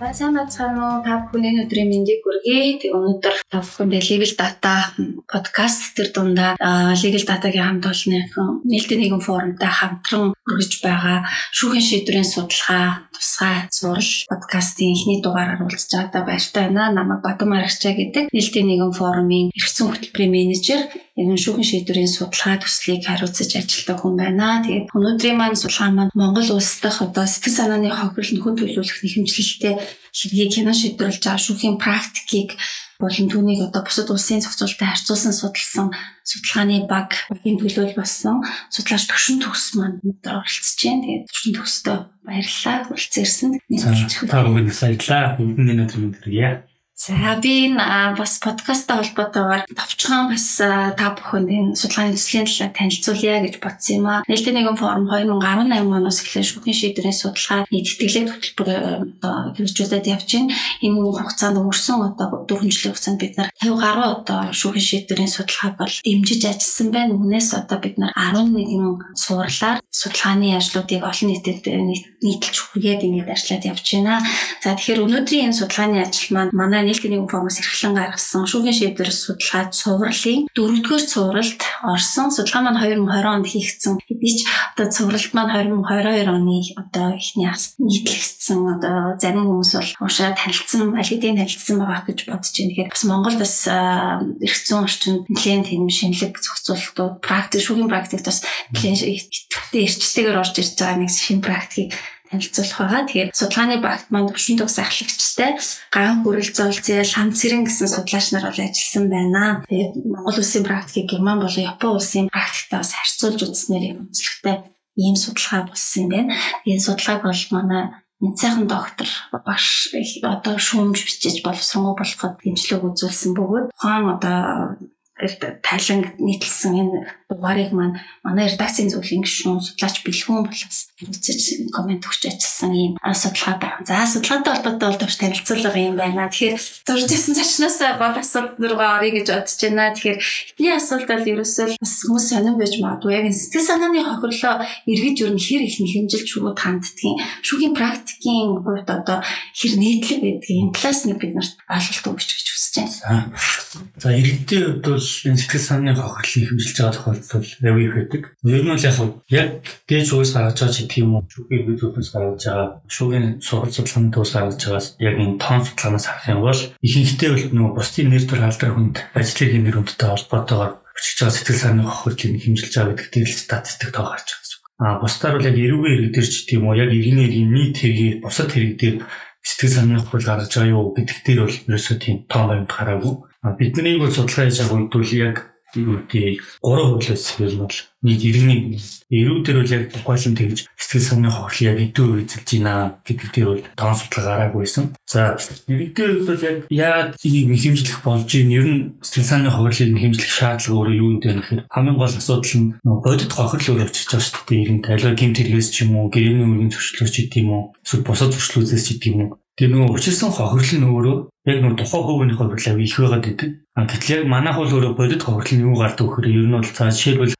Сайн бацхан уу та бүхний өдрийн мэндийг хүргэе. Тэг өнөөдөр та бүхэндээ legal data подкаст төр дундаа legal data-гийн хамт олонны нээлттэй нэгэн форумтай хамтран хүргэж байгаа шүүхийн шийдвэрийн судалгаа тусгай зурал подкастын эхний дугаараар уулзж байгаадаа баяртай байна. Намайг Батан Маргачаа гэдэг нээлттэй нэгэн форумын эрхцэн хөтөлбөрийн менежер энэ шүүхийн шийдвэрийн судалгаа төслийг хариуцаж ажилладаг хүн байна. Тэгээд өнөөдрийн маань судалгаа маань Монгол улс дахь одоо сэтгэл санааны хохирол нөхөн төлөвлөх нэхэмжлэлтэй хэргийг кино шийдвэрлэж байгаа шүүхийн практикийг болон түүнийг одоо бусад улсын зохицуулалттай харьцуулсан судалсан судалгааны баг багийн төлөөл болсон судлаач төвшин төгс маань өнөөдөр оролцож байна. Тэгээд төвшин төгсдөө баярлалаа. Хүрэлцэн ирсэн. Та бүхэнд баярлалаа. Бүгдний өдөр мэнд хүргэе. За би бас подкасттай холбоотойгоор товчхон бас та бүхэнд энэ судалгааны төслийн талаар танилцуулъя гэж бодсон юм аа. Нээлттэй нэгэн форум 2018 оноос эхлээд шүүхийн шийдвэрийн судалгаа нийт тэтгэлэг хөтөлбөр хэрэгжүүлээд явж байна. Энэ хугацаанд өнгөрсөн одоо 4 жилийн хугацаанд бид нар 50 гаруй одоо шүүхийн шийдвэрийн судалгаа бол дэмжиж ажилласан байна. Үүнээс одоо бид нар 11 суурлаар судалгааны ажлуудыг олон нийтэд нийтэлж хүргээд ингээд ажиллаад явж байна. За тэгэхээр өнөөдрийн энэ судалгааны ажил маань манай нээлттэй нэгэн форумс эрхлэн гаргасан шүүхийн шийдвэр судалгаа цувралын дөрөвдүгээр цувралд орсон судалгаа маань 2020 онд хийгдсэн. Би ч одоо цувралд маань 2022 оны одоо эхний хаст нийтлэгдсэн одоо зарим хүмүүс бол уушаа танилцсан, аль хэдийн танилцсан байгаа гэж бодож байна. Тэгэхээр бас Монгол бас эрх зүйн орчинд нэлээд тийм шинэлэг зохицуулалтууд практик шүүхийн практикт бас нэлээд идэвхтэй эрчтэйгээр орж ирж байгаа нэг шинэ практикийг танилцуулах байгаа. Тэгэхээр судалгааны багт маань төвшин төгс ахлагчтай ган хүрэл золцол хам цэрэн гэсэн судлаач нар бол ажилласан байна. Тэгээд Монгол улсын практикийг Герман болон Япон улсын практиктай бас харьцуулж үзснээр юм онцлогтой ийм судалгаа болсон юм байна. Энэ судалгааг бол манай Цайхан доктор багш одоо шүүмж бичиж боловсронгуй болоход дэмжлэг үзүүлсэн бөгөөд ухаан одоо тайлан нийтлсэн энэ дугаарыг маань манай редакцийн зөвлөлийн гишүүн судлаач бэлгүүн болоос үзэж комент өгч ажилласан ийм судалгаа байна. За судалгаатай холбоотой бол төвч танилцуулга юм байна. Тэгэхээр зурж ирсэн зочноос гол асуулт руугаа орё гэж бодож байна. Тэгэхээр эхний асуулт бол ерөөсөө бас хүмүүс сонирн байж магадгүй. Яг сэтгэл санааны хохирлоо эргэж өрн хэр их хэмжилж шүүгүүд ханддгийн шүүхийн практикийн хувьд одоо хэр нийтлэг байдгийг энэ талаас нь бид нарт ойлголт өгч гэж байна. За иргэдийн хувьд бол энэ сэтгэл санааны хохирлыг хэмжилж байгаа тохиолдол аягүй их байдаг. Ер нь бол яг яг дээж уус гаргаж байгаа ч гэх юм уу шүүхийн зүйлс гаргаж байгаа шүүхийн сургалт судалгааны төвс гаргаж байгаас яг энэ тоон судалгаанаас харах юм бол ихэнхдээ бол нөгөө бусдын нэр төр алдар хүнд ажлын нэр хүндтэй холбоотойгоор өчөж байгаа сэтгэл санааны хохирлыг хэмжилж байгаа гэдэг дээр л статистик тоо гарч байгаа. А бусдаар бол яг эрүүгийн хэрэг дээр ч гэх юм уу яг иргэний иргэн нийт хэргийг бусад хэрэг дээр сэтгэл санааны хохирол гаргаж байгаа юу гэдэг дээр бол ерөөсөө тийм тоон баримт гараагүй. Бидний бол судалгаа хийж байгаа үед бол яг юу гэдэг гурван хөдлөөс ер нь бол нийт иргэний эрүү дээр бол яг тухайлан тэгж сэтгэл санааны хохирол яг үе эзэлж байна гэдэг дээр бол тоон судалгаа гараагүйсэн. За иргэдээр бол яг яагаад энийг нэхэмжлэх болж ийн ер нь сэтгэл санааны хохирлыг нэхэмжлэх шаардлага өөрөө юу юм бэ гэхээр хамгийн гол асуудал нь бодит хохирол өөр явчихж байгаа шүү дээ. Иргэн тайлбар гэмт хэрэгээс ч юм уу гэрээний үргийн зөрчлөөс ч гэдэг юм уу эсвэл бусад зөрчлөөс ч гэдэг юм уу Тэр нөгөө учирсан хохирол нь өөрөө яг нөгөө тухайн хохирол авь их байгаад байдаг. А гэтэл яг манайх бол өөрөө бодит хохирол нь юу гардаг вөхөр ер нь бол цаа жишээлбэл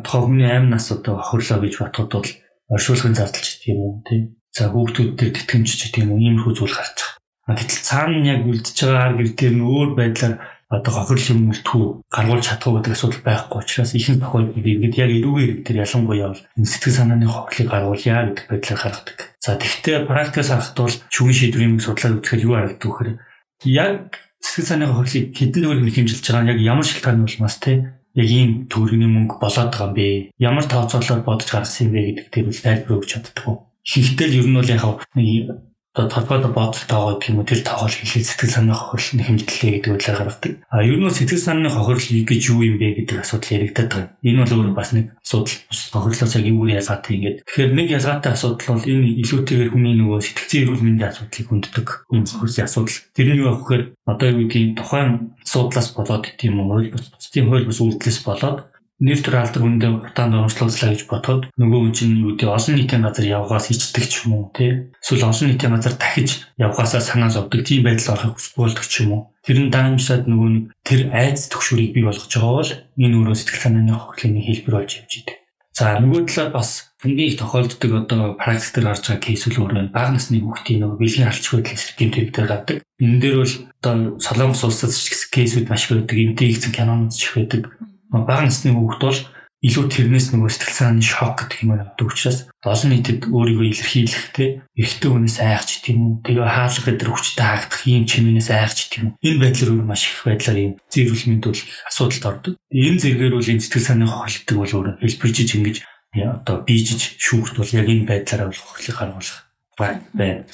тухайн амь нас одоо хохирлоо гэж батхад бол оршуулгын зардалч гэдэг юм тийм. За хүүхдүүд дээр тэтгэмж гэдэг юм уу иймэрхүү зүйл гарч байгаа. А гэтэл цаана яг үлдчихэж байгаа гэр дээр нь өөр байдлаар одоо хохирол юм үлдэхүү гаргуулж чадах гэдэг асуудал байхгүй учраас ихэнх тохиолдолд ингээд яг эрүүгийн хэрэг төр ялангуяа бол сэтгэл санааны хохирлыг гаргуулъя гэдэг байдлаар гаргадаг. За тэгвэл практикаас харахад бол шүүгийн шийдвэрийн судлаад үзэхэд юу харагддаг вэ гэхээр яг сэтгэл санааны хохирлыг хэдэн төгрөг хэмжилж байгаа нь яг ямар шалтгааны улмаас те яг ийм төгрөгийн мөнгө болоод байгаа юм бэ? Ямар тооцоолоор бодож гаргасан юм бэ гэдэг дээр бол тайлбар өгч чаддаггүй. Ихэнхдээ ер нь бол яг нэг одоо толгойд бодолтойгоо гэх юм уу тэр тоогоол хэлээ сэтгэл санааны хохирол нь хэмжлээ гэдэг үгээр гаргадаг. А ер нь сэтгэл санааны хохирол гэж юу юм бэ гэдэг асуудал яригдаад байгаа. Энэ бол өөр бас нэг асуудал. Хохирлоос яг юу ялгаатай ингээд. Тэгэхээр нэг ялгаатай асуудал бол энэ илүүтэйгээр хүний нөгөө сэтгцийн эрүүл мэндийн асуудлыг хүнддэг юм хөрсийн асуудал. Тэр нь юу гэхээр одоо юу гэдгийг тухайн асуудлаас болоод гэдэг юм уу бусдын хууль бус үйлдэлээс болоод нэр төр алдар хүндээ хуртаанд онцлууллаа гэж бодоход нөгөө хүн чинь юу гэдэг олон нийтийн газар явгаас ичдэг ч юм уу тий эсвэл олон нийтийн газар дахиж явгаасаа санаа зовдөг тийм байдал орохыг хүсэх болдог ч юм уу тэр нь даамжаад нөгөө нэг тэр айц төгшүүрийг бий болгож байгаа бол энэ өөрөө сэтгэл санааны хохирлын хэлбэр болж явж идэг. За нөгөө талаар бас хамгийн их тохиолддог одоо практик дээр гарч байгаа кейсүүл өөрөө бага насны хүүхдийн нөгөө бэлгийн алч хөдөл эсрэг гэмт хэрэгтэй гадаг. Энэ дээр бол одоо Солонгос улсад кейсүүд маш их байдаг. Эмтэй хийсэн кинонууд ч их байдаг. Бага насны хүүхд бол илүү тэрнээс нөгөө сэтгэл санааны шок гэдэг юм явдаг учраас олон нийтэд өөрийгөө илэрхийлэхдээ эрэгтэй хүнээс айх ч тийм үү тэгээ хаалга гэдэг хүчтэй хаагдах ийм чимээнээс айх ч тийм үү энэ байдлаар өөр маш их байдлаар ийм зэрүүл мэндүүлэх асуудалд ордог. Энэ зэргээр бол энэ сэтгэл санааны хохирлтыг бол өөр хэлбэржиж ингэж одоо биежиж шүүхт бол яг энэ байдлаараа бол хохирлыг харуулах байна.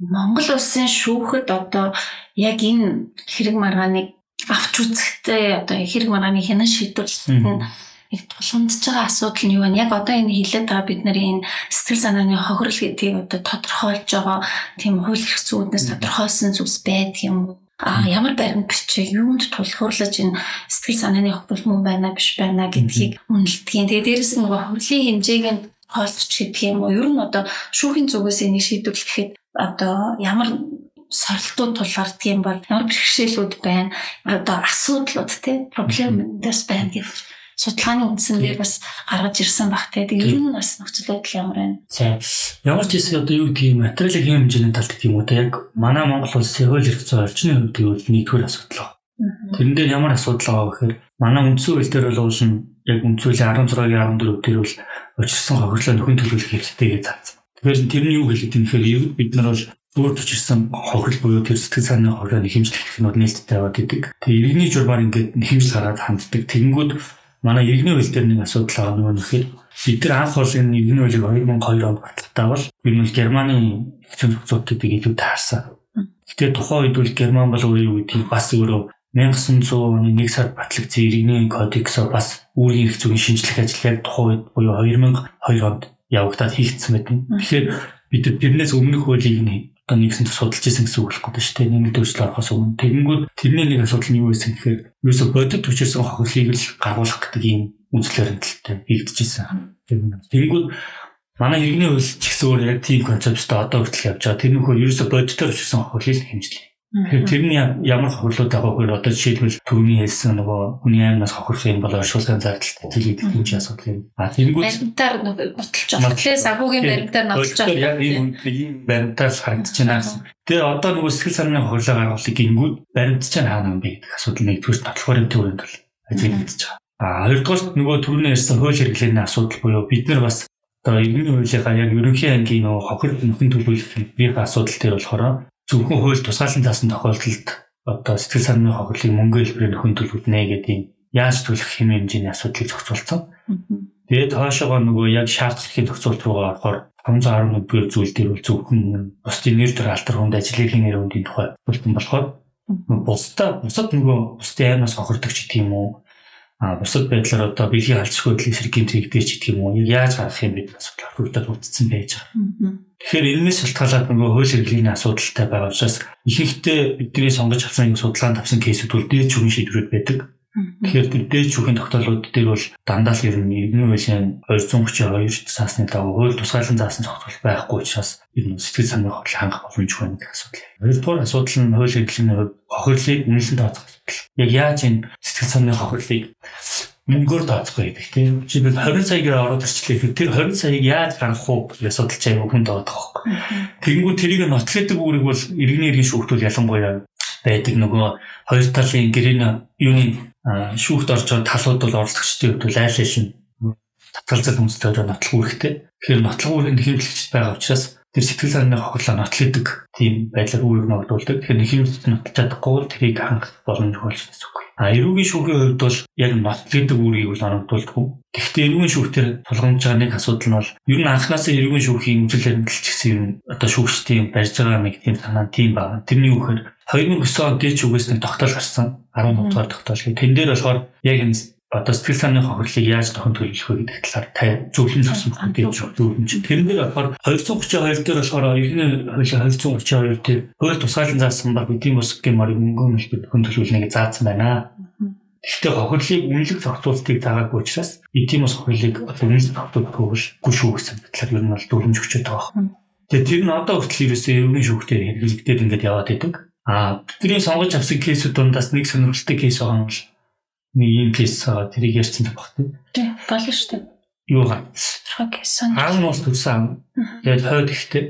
Монгол улсын шүүхэд одоо яг энэ хэрэг маргааныг авч үзэхдээ одоо хэрэг маргааны хянан шийдвэрлэхэд нь их тулгамдж байгаа асуудал нь юу вэ? Яг одоо энэ хилээд байгаа бид нарын энэ сэтгэл санааны хохирол гэдгийг одоо тодорхойлж байгаа тийм хууль эрх зүйднээс тодорхойлсон зүйлс байдаг юм уу? А ямар баримт бичиг юунд тулгуурлаж энэ сэтгэл санааны хохирол мөн байна биш байна гэдгийг үнэлдэг. Тэгээ дээрэс нь нөгөө хурлын хэмжээг нь тоолч гэдэг юм уу? Ер нь одоо шүүхийн зүгээс энийг шийдвэрлэхэд одоо ямар сорилтууд тулгардаг юм бол ямар бэрхшээлүүд байна одоо асуудлууд те проблемдас байна гэх судалгааны үндсэн дээр бас гаргаж ирсэн баг те. Тэгээ ер нь бас нөхцөл байдал ямар байна? За ямар ч хэсэг одоо юу гэдэг юм материалын хэм хэмжээний талд гэх юм уу те яг манай Монгол улсын хууль эрх зүйн орчны хувьд гэвэл нэгдүгээр асуудал. Тэрэн дээр ямар асуудал байгаа гэхээр манай үндсэн хууль дээр бол нь яг үндсэн хуулийн 16-гийн 14 дээр бол учирсан хохирлоо нөхөн төлөвлөх хэрэгтэй гэж заасан. Тэгэхээр тэр нь юу хэлээд юм гэхээр бид нар бол өөр төчирсэн хохирол буюу тэр сэтгэл санааны хохирлыг хэмжлэх нь нээлттэй байгаад идэг. Тэгээ иргэний журмаар ингээд хэмжил гараад ханддаг. Тэгэнгүүт манай иргэний хууль дээр нэг асуудал байгаа нөгөө нөхөр бид нар анх бол энэ иргэний хуулийг 2002 онд баталтаа бол бид нь Германы хэцүү зохицуултыг илүү таарсан. Гэтэ тухайн үед бол Герман бол юу гэдгийг бас өөрөө 1900 оны 1 сард батлагдсан иргэний кодексоо бас үүргийн их зүгийн шинжлэх ажил яг тухайн үед буюу 2002 онд явагдаад хийгдсэн байдаг. Тэгэхээр бид тэрнээс өмнөх хуулийг нь одоо нэгсэн судалж исэн гэсэн үг л гоо шүү дээ. Нэг дөржил орохоос өмнө. Тэгэнгүүт тэрний нэг асуудал нь юу байсан гэхээр ерөөсө бодит хүчирсэн хохирлыг л гаргуулах гэдэг ийм үзлээр хөндлөлтөй хийгдчихсэн. Тэгэнгүүт манай иргэний хууль ч гэсэн өөр яг тийм концепттэй одоо хүртэл явж байгаа. Тэр нөхөр ерөөсө бодитоор хүчирсэн хохирлыг хэмжлээ. Тэгэхээр тэрний ямар хохирлууд байгаа вэ? Одоо жишээлбэл төвний хэлсэн нөгөө хүний аймнаас хохирох юм бол оршуулгын зардалтай тэлээд юм чи асуудал юм. А тэнгууд баримтаар нотолж байгаа. Тэгэхээр санхүүгийн баримтаар нотолж байгаа. Яг ийм ийм баримтаар харагдаж байна гэсэн. Тэгээ одоо нөгөө сэтгэл санааны хохирлоо гаргахыг гингүүд баримт чинь хаана юм бэ гэдэг асуудал нэгдүгээр татлахын төвөнд бол ажиглагдаж байгаа. А хоёрдугаар нөгөө түрүүний ярьсан хууль хэрэглээний асуудал буюу бид нар бас одоо иргэний хуулийнхаа яг ерөнхий ангийн нөгөө хохирол нөхөн төлөвлөх асуудал дээр болохоор зөвхөн хууль тусгаалan заасан тохиолдолд одоо сэтгэл санааны хохирлыг мөнгө хэлбэрээр нөхөн төлөвлөнө гэдэг яаж төлөх хэм хэмжээний асуудлыг зохицуулсан. Тэгээд хоошоогоо нөгөө яг шаардлагын зохицуулт руугаа орохоор 511 дугаар зүйл дээр бол зөвхөн бусдын нэр төр алтар хүнд ажлын нэр үндийн тухай бүлтэн болохоор бусдаа бусад нөгөө бусдын аймнаас хохирдог ч гэдэг юм уу а бусад байдлаар одоо биеийн халдшгүй хөдөлгөөний гэмт хийгдэж ч гэдэг юм уу яаж гарах юм бэ асуудал хурдад үүдсэн байж байгаа. Тэгэхээр энэс шалтгаалаад нөгөө хууль хэрэглээний асуудалтай байгаа учраас ихэнхдээ бидний сонгож авсан юм судалгаанд авсан кейсүүд бол дээд шүүхийн шийдвэрүүд байдаг. Тэгэхээр тэр дээд шүүхийн тогтоолууд дээр бол дандаа л ер нь иргэний хуулийн 232 цаасны дагуу хууль тусгаалan заасан зохицол байхгүй учраас ер нь сэтгэл санааны хохирол хангах боломжгүй байна гэх асуудал. Хоёрдугаар асуудал нь хууль хэрэглээний хувьд хохирлыг үнэлэн тооцох асуудал. Яг яаж энэ сэтгэл санааны хохирлыг мөнгөөр тооцохгүй гэдэг тийм. Жишээлбэл 20 саягаар ороод ирчлээ. Тэр 20 саяыг яаж гаргах уу гэж судалж аяг хүн доодох байхгүй. Тэгэнгүү тэрийг нотлодог үүрэг бол иргэний иргэн шүүхтүүл ялангуяа байдаг нөгөө хоёр талын гэрээний юуны шүүхт орж байгаа талууд бол оролцогчдын хувьд айл айл нь татгалзал үндэстэй нотлох үүрэгтэй. Тэгэхээр нотлох үүрэг хэмжлэгч байгаа учраас тэр сэтгэл санааны хохирлоо нотлодог тийм байдлаар үүрэг ногдуулдаг. Тэгэхээр нэг хэмжлэгч нотлож чадахгүй тэрийг хангах боломжгүй болж байна гэсэн үг. А эрүүгийн шүүхийн хувьд бол яг нотлогддог үүргийг бол оногдуулдаг. Гэхдээ эрүүгийн шүүхтэр тулгамж байгаа нэг асуудал нь бол ер нь анхнаасаа эрүүгийн шүүхийн үзэл баримтлалч гэсэн юм одоо шүүгчдийн барьж байгаа нэг тийм санаа тийм байна. Тэрний үгээр 2009 онд дээд шүүгээс нэг тогтоол гарсан 13 дугаар тогтоол. Тэн дээр болохоор яг энэ одоо сэтгэл санааны хохирлыг яаж тохон төлөвлөх вэ гэдэг талаар та зөвлөм зогсон бүгд зөвлөмж. Тэрэн дээр болохоор 232 дээр болохоор иргэний хуулийн 232 дээр хууль тусгаалan заасан баг эдийн босгийн морийг мөнгө мэлбэр төхөн төлөвлөнө гэж заасан байна. Гэхдээ хохирлыг үнэлэх зохицуултыг заагаагүй учраас эдийн бос хуулийг үнэлэх зохицуултгүй шүү гэсэн талаар ер нь бол зөвлөмж өгчөөд байгаа юм. Тэгээ тэр нь одоо хүртэл ерөөсөө ерөнхий шүүхтээр хэрэглэгдээд ингээд яваад идэг. А бидний сонгож авсан кейсүүд дундаас нэг сонирхолтой кейс байгаа нь бол нэг юм кейс тэрийг ярьсан баг тийм. Тий, болно шүү дээ. юу гарсан. Трогесон. Аав нь бол төрсөн. Тэгээд хойд ихтэй.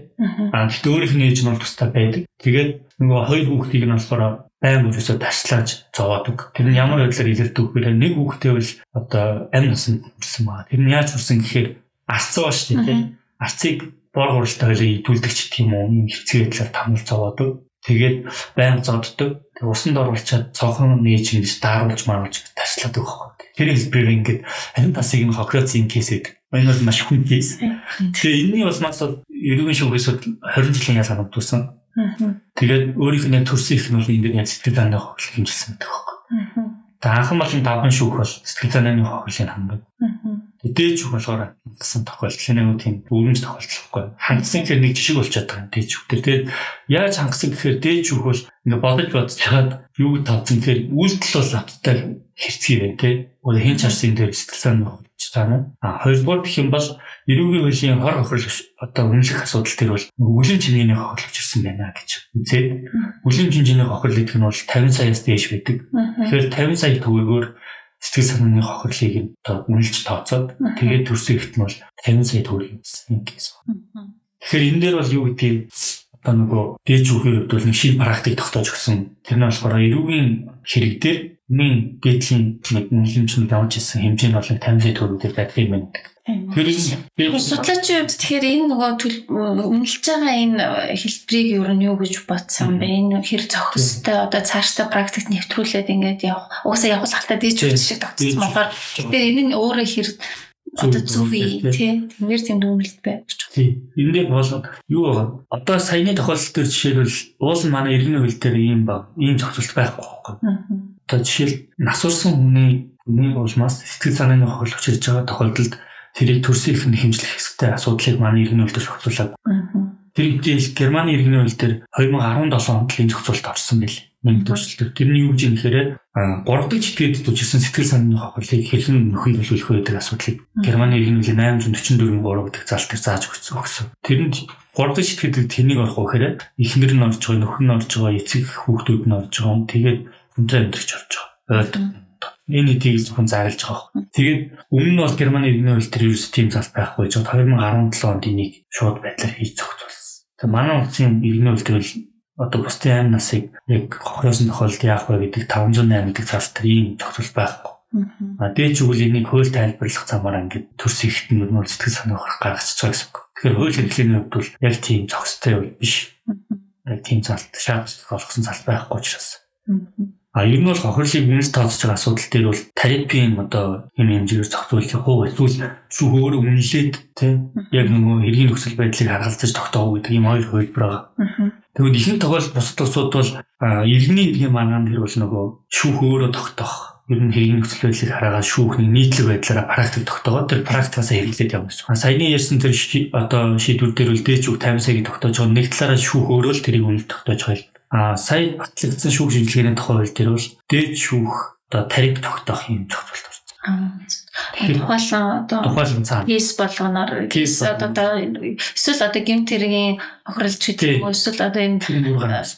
Аа тэгтээ өөрийнх нь ээж нь бол тустай байдаг. Тэгээд нөгөө хоёр хүүхдийг нь болохоор байн өрөөсөө таслааж зовоодог. Тэр нь ямар байдлаар илэрдэг гэхээр нэг хүүхдээ бол одоо амь насанд хүрсэн баа. Тэр нь яаж хүрсэн гэхээр арцсан ба шүү дээ. Арцыг бор хуралтай хоёлоо идүүлдэг ч гэх юм уу. Ийм хэцүү байдлаар тамал зовоодог. Тэгээд байн зоддог. Тэг усанд оруулчаад цонхон нээж ингэж дааруулж маруулж таслаад өгөх. Тэр хэлбэрээр ингээд амь насыг нь хохиоцын кейсэд Энэ бол маш хүн кейс. Тэгээ энэний улмаас бол ерөнхий шүүхээс 20 жилийн ял санагдсан. Тэгээд өөрийнх нь төрсөн их нь бол энэ яг сэтгэл зааны хохирол хэмжилсэн байхгүй. Тэгээд анхан болон давхан шүүх бол сэтгэл зааны хохирлыг хандаг. Дээж шүүх болохоор гэсэн тохиолдол нэг тийм өвөмж тохиолдлохгүй. Хангасан гэхээр нэг жишг болчиход байгаа юм дээж шүүх. Тэгээд яаж хангасан гэхээр дээж шүүх бол ингээ бодож бодож чаад юу тавцсан гэхээр үйлдэл бол авттай хэрцгий байна те. Өөр хин чарсын дээр сэтгэл зааны цаана. А хоёрдугаар гэх юм бол эрүүгийн хуулийн хор хохирол одоо үнэлэх асуудал төр бол үлийн чингний хохирлж ирсэн байна гэж үзээд үлийн чингний хохирол гэдэг нь бол 50 саяас дээш байдаг. Тэгэхээр 50 сая төгөөгөөр сэтгэл санааны хохирлыг одоо үнэлж тооцоод тэгээд төрсөн ихт нь бол 50 сая төгрөг юмсан гэсэн. Тэгэхээр энэ дээр бол юу гэдгийг одоо нөгөө дээж үхээр хувьд бол нэг шин практик тогтоож өгсөн. Тэр нь болохоор эрүүгийн хэрэг дээр миний дээдлийн нэг хэмжээнд явж ирсэн хэмжээ нь бол 50 сая төгрөгөөр байдаг юм байна. Тэгэхээр судлаачийн хувьд тэгэхээр энэ нөгөө үнэлж байгаа энэ хэлбэрийг ер нь юу гэж бодсон бэ? Энэ хэр зохистой одоо цаашдаа практикт нэвтрүүлээд ингээд явах. Угаасаа явах хальтаа дээж үз шиг тогтсон болохоор тэгэхээр энэ нь өөрөө хэр одоо зөв тий Тэнгэр дүгнэлт байж байгаа. Тий. Энэ дээр бол юу байгаа? Одоо саяны тохиолдол төр жишээлбэл уул манай иргэний хөл дээр ийм ба ийм зохицуулт байхгүй байхгүй. Одоо жишээл насурсан хүний хүний улмаас сэтгэл санааны хохирол учирж байгаа тохиолдолд тэрийг төрсөн их хэмжлэх хэсэгтэй асуудлыг манай иргэний хөлтөөр шогцуулаад. Тэр хэдийл Германы иргэний хөл дээр 2017 онд л энэ зохицуулт орсон байл. Нэг төвчлөлтөөр тэрний юу гэж нэхэхээр 3 дахь читгэд төжилсэн сэтгэл санааны хохирлыг хэрхэн нөхөй төлөвлөх вэ гэдэг асуудлыг Германы иргэний хөл 844 3 гэдэг зал дээр зааж өгсөн. Тэрэнд 3 дахь читгэдэг тэрнийг орох гэхээр эхнэр нь орж байгаа, нөхөр нь орж байгаа, эцэг хүүхдүүд нь орж байгаа. Тэгээд хүнтэй амьдрч орж байгаа. Энэ хэдийг зөвхөн зарлж байгаа. Тэгээд өмнө нь бол Германы иргэний хууль төр ерөөс тийм зал байхгүй жоо 2017 онд энийг шууд байдлаар хийж зохицуулсан. Тэгээд манай улсын иргэний хууль төр одоо бусдын амь насыг яг хохиосон тохиолдолд яах вэ гэдэг 508 гэдэг цаас төр ийм зохицуул байхгүй. А дээч үгүй энийг хууль тайлбарлах замаар ингээд төрс ихт нь мөн сэтгэл санаа гаргачих байгаа гэсэн. Тэгэхээр хууль хэрэглээний хувьд бол яг тийм зохистой биш. Яг тийм залт шаардлагатай болгосон залт байхгүй учраас. А ер нь бол хохирлыг үнэс тооцож байгаа асуудал дээр бол терапийн одоо юм хэмжээгээр зохицуулах уу эсвэл шүүхөөр үнэлээд тийм яг нөгөө хэргийн нөхцөл байдлыг харгалзаж тогтоох гэдэг юм хоёр хөлбөр байгаа. Тэгвэл ихэнх тохиолдолд бусад улсууд бол иргэний иргэн маргаан тэр бол нөгөө шүүх өөрөө тогтоох. Ер нь хэргийн нөхцөл байдлыг хараагаад шүүхний нийтлэг байдлаараа практик тогтоогоод тэр практикаас хэрэглээд явна гэсэн. Саяны ярьсан тэр одоо шийдвэр дээр үлдээч үг 50 саяыг тогтоож байгаа. Нэг талаараа шүүх өөрөө л тэрийг үнэлж тогтоож байгаа А сая батлагдсан шүүх шинжилгээний тухай хууль дээр бол дээд шүүх одоо тариф тогтоох юм зохицуулт орсон. Тухайлан одоо тухайлан цаа. Кейс болгоноор одоо эсвэл одоо гимтэргийн охирлж гэдэг юм уу эсвэл одоо энэ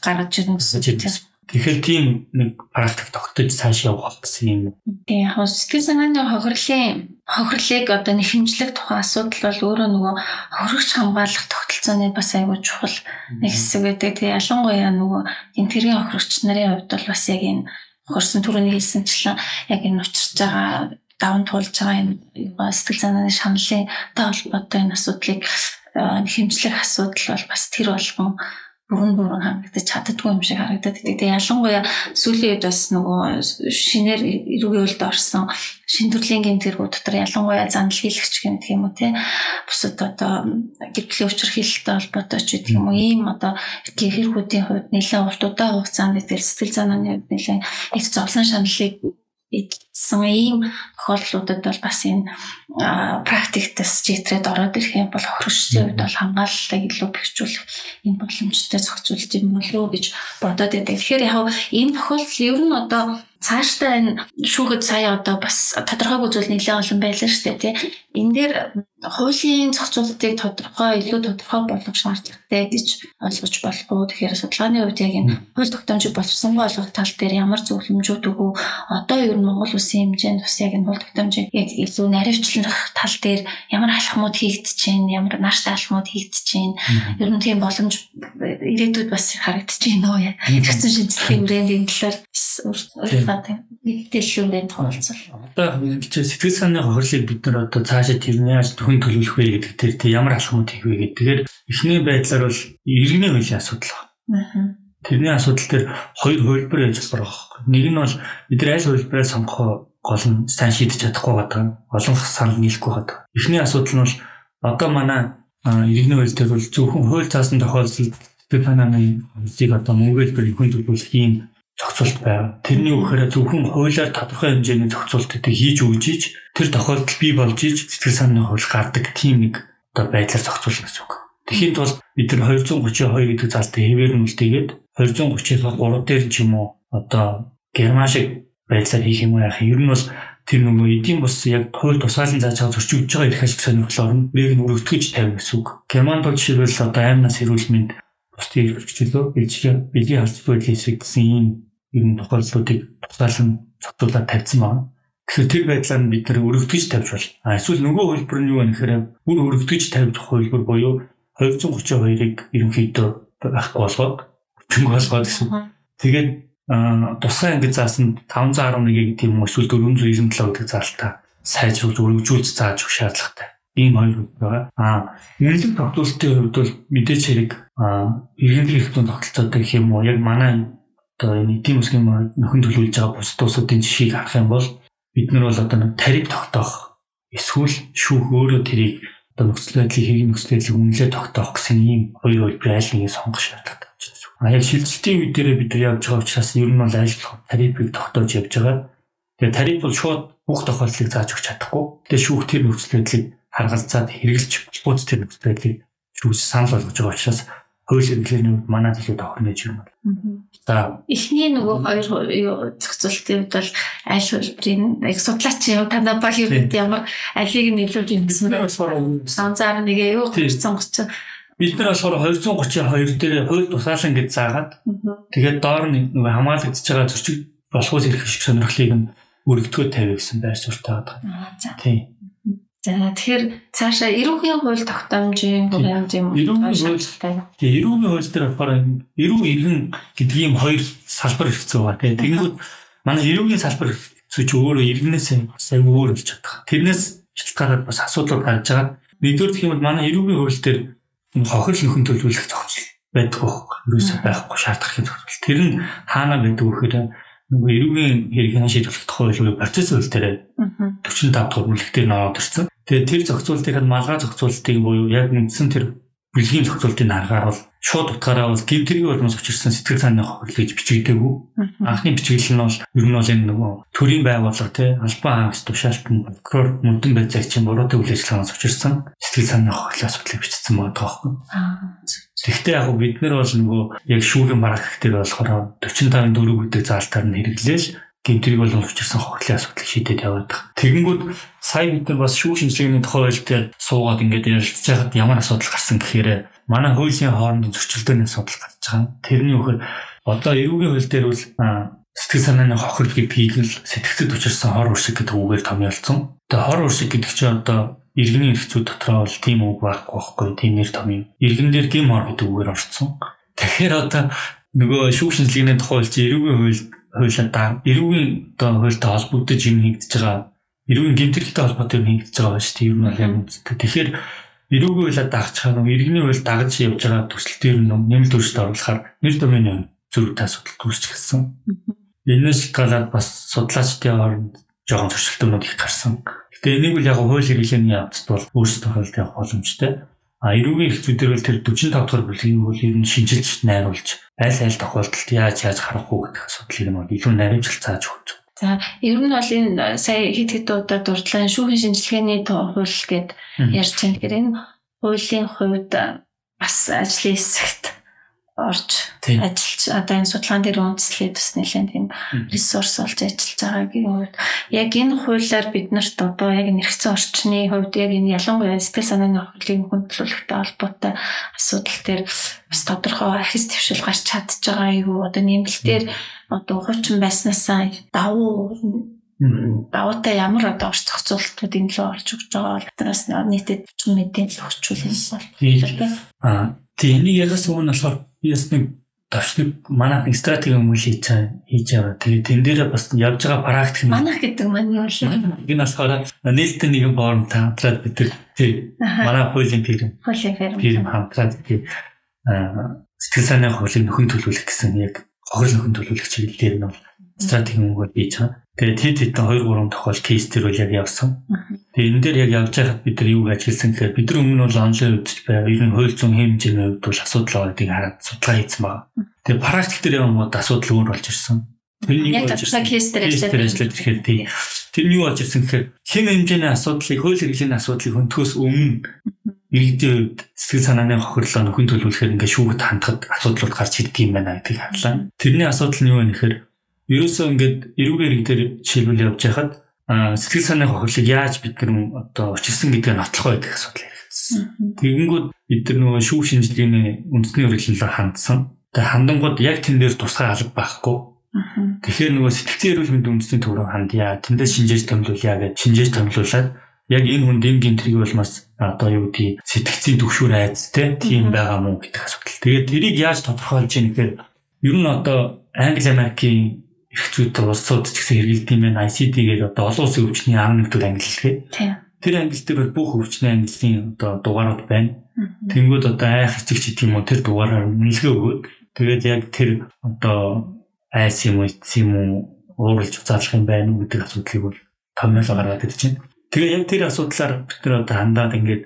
гаргаж ирнэ гэсэн. Тэгэхээр тийм нэг практик тогтож цааш явах гэсэн юм. Тийм яг сэтгэл санааны хохирлын хохирлыг одоо нэхэмжлэх тухайн асуудал бол өөрөө нөгөө хохирогч хамгаалах тогтолцооны бас аягүй чухал нэг хэсэг байдаг. Тэгээ ялангуяа нөгөө гинтэрийн хохирогч нарын хувьд бол бас яг энэ хохирсон түрүүний хэлсэнчлэн яг энэ учирч байгаа даван туулж байгаа энэ сэтгэл санааны шаналлын холбоотой энэ асуудлыг нэхэмжлэх асуудал бол бас тэр болгон бүрэн бүрэн хангагдаж чаддгүй юм шиг харагдаад байдаг. Тэгээ ялангуяа сүүлийн үед бас нөгөө шинээр эрүүгийн үйлд орсон шин төрлийн гэмтгэрүүд дотор ялангуяа занал хийлэгч гэмтг юм уу те бусад одоо гэрдлийн учир хилэлтэй холбоотой ч гэдэг юм уу ийм одоо хэрхүүдийн хувьд нэлээд урт удаан хугацаанд тэгэл сэтгэл санааны хувьд нэлээд их зовлон шаналлыг идсэн ийм тохиолдлуудад бол бас энэ практиктас читрээд ороод ирэх юм бол хөрөштэй үед бол хамгаалалтыг илүү бэхжүүлэх энэ боломжтой зохицуулт юм болов уу гэж бодоод байдаг. Тэгэхээр яг энэ тохиолдол ер нь одоо цаашдаа энэ шүүхэд сая одоо бас тодорхойгүй зүйл нэлээд олон байлаа шүү дээ тий. Энэ дээр хуулийн зохицуултыг тодорхой илүү тодорхой болгох шаардлагатай гэж ойлгож болох уу? Тэгэхээр судалгааны хувьд яг энэ хууль тогтоомжийг боловсронгүй болгох тал дээр ямар зөвлөмжүүд өгөө одоо ер нь Монгол улсын хэмжээнд бас яг энэ хууль тогтоомжийг яг илүү наривчлах тал дээр ямар алхмууд хийгдэж байна, ямар нааштай алхмууд хийгдэж байна. Ер нь тийм боломж ирээдүйд бас харагдаж байна уу яа. Хэрэгцэн шинжилгээний брендинг талаар өөртөө мэдээллүүдэнд хуваалцвал. Одоо сэтгэл санааны хорлыг бид нар одоо цаашаа тэрний яаж хүн төлөвлөх вэ гэдэг тэр тэг ямар алхмууд хийх вэ гэдэг. Тэгэхээр эхний байдлаар бол иргэний хуулийн асуудал байна. Тэрний асуудал дээр хоёр хөлбөр яж болох. Нэг нь бол бид нар аль хөлбөрөө сонгох гол нь сайн шийдэж чадахгүй байгаа. Олон санал нийлэхгүй байгаа. Эхний асуудал нь бол одоо манай иргэний хууль дээр бол зөвхөн хууль заасан тохиолдолд Стефананы хөлийг одоо мөнгөөр хүн төлөвлөх юм зохицуулт байга. Тэрний үхээр зөвхөн хуулиар тодорхой хэмжээний зохицуултыг хийж өгж иж тэр тохиолдолд бий болж иж сэтгэл санааны хууль гардаг тийм нэг одоо байдлаар зохицуулна гэсэн үг. Тэхийн тулд бид нар 232 гэдэг залтыг хэвээр нь үлдээгээд 230-ийн 3 дээр ч юм уу одоо герман шиг байдлаар хийх юм яах юм. Ер нь бол тэр нөгөө эдийн бус яг хууль тусгаалan зааж байгаа зөрчигдөж байгаа эрх ашиг сонирхлоор нь нэг нь өргөдгөж тавина гэсэн үг. Германд бол жишээлбэл одоо аймнаас хэрүүлмэнд бусдын эрхчлөө бэлгийн бэлгийн харц байдлын эсрэг гэсэн ийм ер нь тохиолдлуудыг тусгаалan цогцуулаад тавьсан байна. Тэгэхээр тэр байдлаар нь бид нэр өргөдгөж тавьж бол. А эсвэл нөгөө хөлбөр нь юу вэ гэхээр бүр өргөдгөж тавьж хөлбөр буюу 232-ыг ерөнхийдөө байхгүй болгоод хүчинг болгоод гэсэн. Тэгээд тусгай ангид заасан 511 гэдэг юм уу эсвэл 497 гэдэг заалтаа сайжруулж өргөжүүлж зааж өгөх шаардлагатай. Ийм хоёр үг байгаа. Аа, үнэлэг тогтвортой хувьд бол мэдээч хэрэг иргэний хэрэгтэн тогтолцоотой гэх юм уу яг манай одоо энэ эдийн засгийн нөхөн төлөвлөж байгаа бус тусуудын жишгийг харах юм бол бид нар бол одоо тариф тогтоох эсвэл шүүх өөрөө тэрийг одоо нөхцөл байдлыг хэрэг нөхцөл байдлыг үнэлээ тогтоох гэсэн ийм хоёр хөлбөр айл нэгийг сонгох шаардлагатай болж байна. А яг шилжилтийн үе дээр бид явж байгаа учраас ер нь бол ажил тарифыг тогтоож явж байгаа. Тэгээ тариф бол шууд бүх тохиолдлыг зааж өгч чадахгүй. Тэгээ шүүх тэр нөхцөл байдлыг харгалзаад хэрэгжилж бууц тэр нөхцөл байдлыг шүүс санал болгож байгаа учраас хууль эрхлэлийн үед манай төлөв тохирно гэж юм байна. За. Эхний нөгөө хоёр зохицуултын үед бол аль хөлбөрийн яг судлаач юм танаа баг юу ямар алийг нь илүү гэсэн санзаар нэг юу 230 бид нар болохоор 232 дээр хууль тусаалan гэж заагаад тэгээд доор нэг нөгөө хамгаалагдчихж байгаа зөрчиг болохоос ирэх шиг сонирхлыг нь өргөдгөө тавь гэсэн байр суурьтай байгаа. Тийм. За тэгэхээр цаашаа эрүүгийн хууль тогтоомжийн хэмжээ юм хууль. Тэгээ эрүүгийн хууль дээр болохоор эрүү иргэн гэдэг ийм хоёр салбар хэрэгцээ байгаа. Тэгээ тэгэнгүүт манай эрүүгийн салбар чи өөрөө иргэнээс сайн өөр болж чадах. Тэрнээс шалтгаалаад бас асуудал гарч байгаа. Нэгдүгээр гэх юм бол манай эрүүгийн хууль дээр хохирол нөхөн төлөвлөх зохицол байдаг байхгүй. Юусе байхгүй шаардлагын зохицол. Тэр нь хаана байдаг вэ гэхээр нөгөө эрүүгийн хэргийн шийдвэрлэх тухай процесс хууль дээр 45 дахь бүлэг дээр нөрөөд ирсэн. Тэгээд тэр зохицуултыг нь малгай зохицуултыг буюу яг үндсэн тэр бүлгийн зохицуултыг харахаар бол шууд утгаараа бол гимтрийг болмос учирсан сэтгэл санааны хохирол гэж бичигдээгүй. Анхны бичиглэл нь бол ер нь бол энэ нөгөө төрийн байгууллага тий албан хаагч тушаалтан прокурор мөдөн байцаагчийн буруутай үйл ажиллагаанаас учирсан сэтгэл санааны хохирлын асуудлыг бичсэн байгаа байхгүй. Тэгэхдээ яг бид нар бол нөгөө яг шүүхийн бараг гэхдээ болохоор 45 дөрөв гэдэг заалтаар нь хэрэглээл гэмтрийг бол учирсан хохирлын асуудлыг шийдээд яваад байгаа. Тэгэнгүүт сая бид нар бас шүүх шинжилгээний дээр суугаад ингээд ярилцж байхад ямар асуудал гарсан гэхээр манай хуулийн хоорондын зөрчилдөөний асуудал гарч байгаа. Тэрний үхээр одоо эрүүгийн хууль дээр бол сэтгэл санааны хохирол гэдгийг л сэтгцэд учирсан хор уршиг гэдэг үгээр томьёолцсон. Тэгээ хор уршиг гэдэг чинь одоо иргэний эрхцүүд дотроо бол тийм үг байхгүй байхгүй тийм нэр том юм. Иргэн дээр гим хор гэдэг үгээр орцсон. Тэгэхээр одоо нөгөө шүүх шинжилгээний тухай хууль чи эрүүгийн хууль хуулиудаа эрүүгийн одоо хуультай холбогдож юм хийгдэж байгаа. Эрүүгийн гэмтэрхтэй холбоотой юм хийгдэж байгаа шүү дээ. Ер нь бол юм. Тэгэхээр эрүүгийн хуулиад дагчхаа нөгөө иргэний хууль дагаж явж байгаа төсөл дээр нэмэлт өөрчлөлт оруулахаар нэр томьёоны зөрүүтэй асуудал үүсч гисэн. Энэс шалтгаалаад бас судлаачдын хооронд жоохон зөрчилдөөнүүд их гарсан. Гэтэ энийг бол яг хууль хэрэглээний явцад бол өөрсдөө тохиолдол явах боломжтой. А эрүүгийн хэрэгцүүдэр бол тэр 45 дахь бүлгийг бол ер нь шинжилж найруулж аль аль тохиолдолд яаж яаж харах уу гэдэг асуудлыг нь илүү наримжлал зааж өгч. За ер нь бол энэ сая хэд хэд удаа дурдлаа шүүхийн шинжилгээний хууль гэд ярьж байна. Тэгэхээр энэ хуулийн хувьд бас ажлын хэсэгт орж ажиллаж одоо энэ судалгаан дээр үндэслээд бас нэлээд тийм ресурс болж ажиллаж байгаагийн үед яг энэ хуулиар бид нарт одоо яг нэрхцэн орчны хувьд яг энэ ялангуяа сэтгэл санааны хөгжлийн хүндлүүлэгтэй холбоотой асуудал дээр бас тодорхой ахис твшил гарч чадж байгаа юу одоо нэмэлтээр одоо хуучин байснаасаа давуу даваатай ямар одоо орц зохицуултууд энэ лөө орж өгч байгаа бол тэрээс нийтэд мэдээлэл өгчүүл юм бол. Аа тийм энийг ягас өмнө болохоор би бас нэг төвшнэг манайх нэг стратеги юм хийж хийж байгаа. Тэгээ тэн дээр бас явж байгаа практик нь манайх гэдэг маань юу вэ? Энэ болохоор нээлттэй нэгэн форум хамтраад бид тэр манай хуулийн фирм. Хуулийн фирм. Хамтраад тэгээ сэтгэл санааны хуулийг нөхөн төлөвлөх гэсэн яг хохирол нөхөн төлөвлөх чиглэлээр нь бол стратеги мөнгөөр хийж байгаа. Тэгээд тэд хэдэн 2 3 тохиол кейс төр үл яг явсан. Тэгээд энэ дээр яг явж байхад бид нар юу ажилласан гэхээр бид нар өмнө бол онлайн үзэж байгаа. Ер нь хууль зүйн хэмжээний хувьд бол асуудал байгааг хараад судалгаа хийсэн байгаа. Тэгээд практик дээр явгод асуудал өөр болж ирсэн. Тэрний юу болж ирсэн кейс дээр ажиллаад ирэхээр тийм. Тэр нь юу болж ирсэн гэхээр хэм хэмжээний асуудлыг хууль хэрэгжлийн асуудлыг хөнтөхөөс өмнө иргэдийн хувьд сэтгэл санааны хохирлоо нөхөн төлөвлөхөөр ингээ шүүгт хандхад асуудлууд гарч ирдэг юм байна гэдгийг харлаа. Тэрний асуудал нь юу вэ гэхээр ерөөсөө ингээд эрүүгээр дээр жишээлбэл явж байхад сэтгэл санааны хохирлыг яаж бид нар одоо учирсан гэдгээ нотлох байдаг асуудал яригдсан. Тэгэнгүүт бид нар нөгөө шүүх шинжилгээний үндэсний хэрэглэлээр хандсан. Тэгээ хандангууд яг тэн дээр тусгай алба байхгүй. Тэгэхээр нөгөө сэтгцэн эрүүл мэндийн үндэсний төв рүү хандъя. Тэндээс шинжээж томилуулъя гэж шинжээж томилуулаад яг энэ хүн дэмгийн тэрийг бол бас одоо юу гэдгийг сэтгцийн төвшөр айцтай тийм байгаа мó гэдэг асуудал. Тэгээд тэрийг яаж тодорхойлж яах гэхээр ер нь одоо Англи Америкийн эрхцүүд улсууд ч гэсэн хэрэгэлдэг юм байна. ICD гэдэг одоо олон улсын өвчний 11 төр англи хэлгээ. Тэр англи дээр бол бүх өвчний английн одоо дугаарууд байна. Тэнгүүд одоо айх эцэг ч гэх юм уу тэр дугаараар үнэлгээ өгөөд тэгээд яг тэр одоо айс юм уу эцс юм уу ууралж заалах юм байна уу гэдэг асуудлыг бол томьёолоо гаргаад ирж байна. Тэгээ яг тэр асуудлаар бид нар одоо хандаад ингээд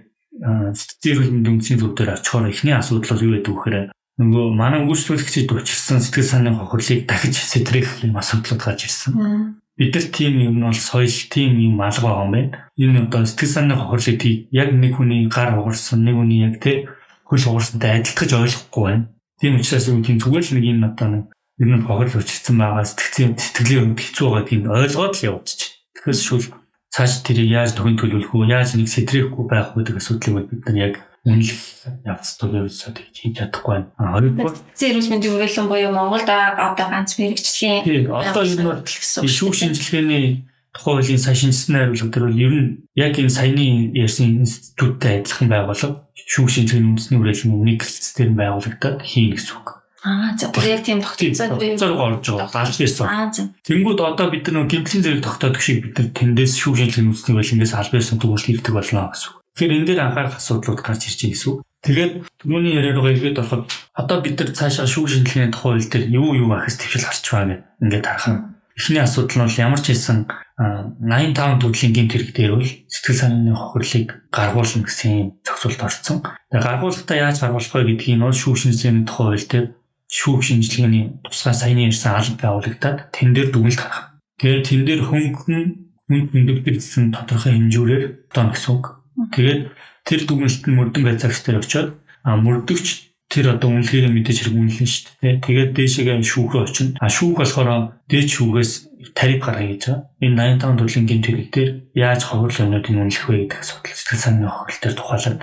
сэтгэл зүйн дүнсийн төв дээр очихоор эхний асуудал бол юу гэдэг вэ гэхээр нөгөө манай үйлчлүүлэгчид учирсан сэтгэл санааны хохирлыг дахиж сэтрэх юм асуудлууд гарч ирсэн. Бид нар тийм юм бол соёл тийм юм алга байгаа юм байна. Энэ одоо сэтгэл санааны хохирлыг яг нэг хүний гар угарсан, нэг хүний яг тэ хөл угарсантай адилтгаж ойлгохгүй байна. Тийм учраас юу тийм зүгээр л нэг энэ одоо нэг ер нь хохирол учирсан байгаа сэтгэлийн сэтгэлийн хэцүү байгаа тийм ойлгоод л явуулчих. Тэгэхээр шүүл цааш тэрийг яаж төгөн төлөвлөх үү, яаж нэг сэтрэхгүй байх үү гэдэг асуудлыг бид нар яг үнэлэх явцдаа явж хийж чадахгүй байна. Хоёрдугаар зэрэг мэндийн хөрөлөн буюу Монголд одоо ганц мэрэгчлийн тийм одоо энэ бол шүүх шинжилгээний тухайн хуулийн сая шинжилсэн хариулга төр бол ер нь яг энэ саяны ярьсан институттай адилхан байгуулга шүүх шинжилгээний үндэсний хүрээлэн нэг хэлцээр байгуулагдаад хийн гэсэн үг. Аа за бүр яг тийм тогтцоо зориг орж байгаа. Галж байсан. Аа за. Тэнгүүд одоо бид нар гимтлийн зэрэг тогтоодог шиг бид нар тэндээс шүүх шинжилгээний үндэсний хүрээлэнгээс аль байсан төгөөл хийдэг болно гэсэн үг. Тэгэхээр энэ дээр анхаарах асуудлууд гарч ирж байгаа гэсэн. Тэгээд түрүүний яриагаа эргээд ороход одоо бид нар цаашаа шүүх шинжилгээний тухай хууль дээр юу юу ахис твшил гарч байгаа гэх ингээд харах. Эхний асуудал нь ямар ч хэлсэн 85 төрлийн гэмт хэрэг дээр бол сэтгэл санааны хохирлыг гаргуулна гэсэн зохицуулт орсон. Тэгээд гаргуулалтаа яаж гаргуулах вэ гэдгийг нь шүүх шинжилгээний тухай хууль дээр шүүх шинжилгээний тусгай саяны ирсэн алба байгуулагдаад тэн дээр дүгнэлт гаргах. Тэгээд тэн дээр хөнгөн хүн хүндэгдсэн тодорхой хэмжүүрээр одоо гэсэн үг Тэгээд тэр дүгнэлт нь мөрдөн байцаагч дээр очиод а мөрдөгч тэр одоо үнэлгээний мэдээж хэрэг үнэлнэ шүү дээ. Тэгээд дээшээгээ шүүхээ очино. А шүүх болохоор дээд шүүхээс тариф гаргая гэж байгаа. Энэ 85 төрлийн гэмт хэрэг дээр яаж ховрол юмнуудыг үнэлэх вэ гэдэг асуудал сэтгэл санааны хохирол дээр тухайлаад.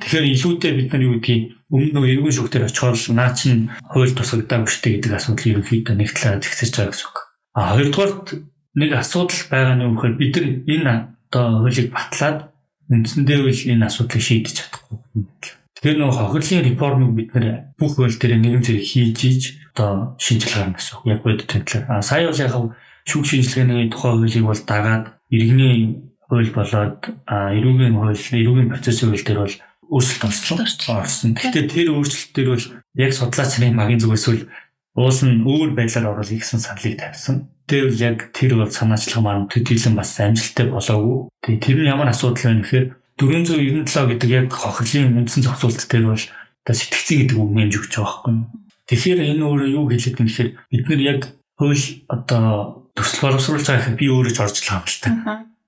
Тэгэхээр илүүтэй бид нар юу гэдгийг өмнө нь эргэн шүүхтэр очихоор наа чин хууль тусагдаагүй дээ гэдэг асуудал ерөнхийдөө нэг талаараа зэгсэж байгаа гэсэн үг. А хоёрдугаарт нэг асуудал байгаа нь юу гэхээр бид нар энэ одоо хуулийг батлаад үндсэндээ үл энэ асуудлыг шийдэж чадахгүй. Тэгэхээр нөгөө хохирлын реформыг бид нэр бүх хууль дээр нэгэн зэрэг хийж ийж одоо шинжил гарна гэсэн үг. Яг бодит тэмдэглэр. А сая бол яг шүүх шинжилгээний тухай хуулийг бол дагаад иргэний хууль болоод эрүүгийн хууль, эрүүгийн процессын хууль дээр бол өөрчлөлт орсон. Гэхдээ тэр өөрчлөлт дээр бол яг судлаач нарын магийн зүгээс үл уул нь өөр байдлаар оруулах гэсэн саналыг тавьсан. Тэгвэл яг тэр бол санаачлах маань төдийлөн бас амжилттай болоогүй. Тэгээ тэр нь ямар асуудал байна гэхээр 497 гэдэг яг хохирлын үндсэн зохицуулт дээр бол одоо сэтгцэн гэдэг үг нэмж өгч байгаа байхгүй. Тэгэхээр энэ өөрөө юу хэлээд юм гэхээр бид нар яг хууль одоо төсөл боловсруулж байгаа хэрэг би өөрөө ч орж л та.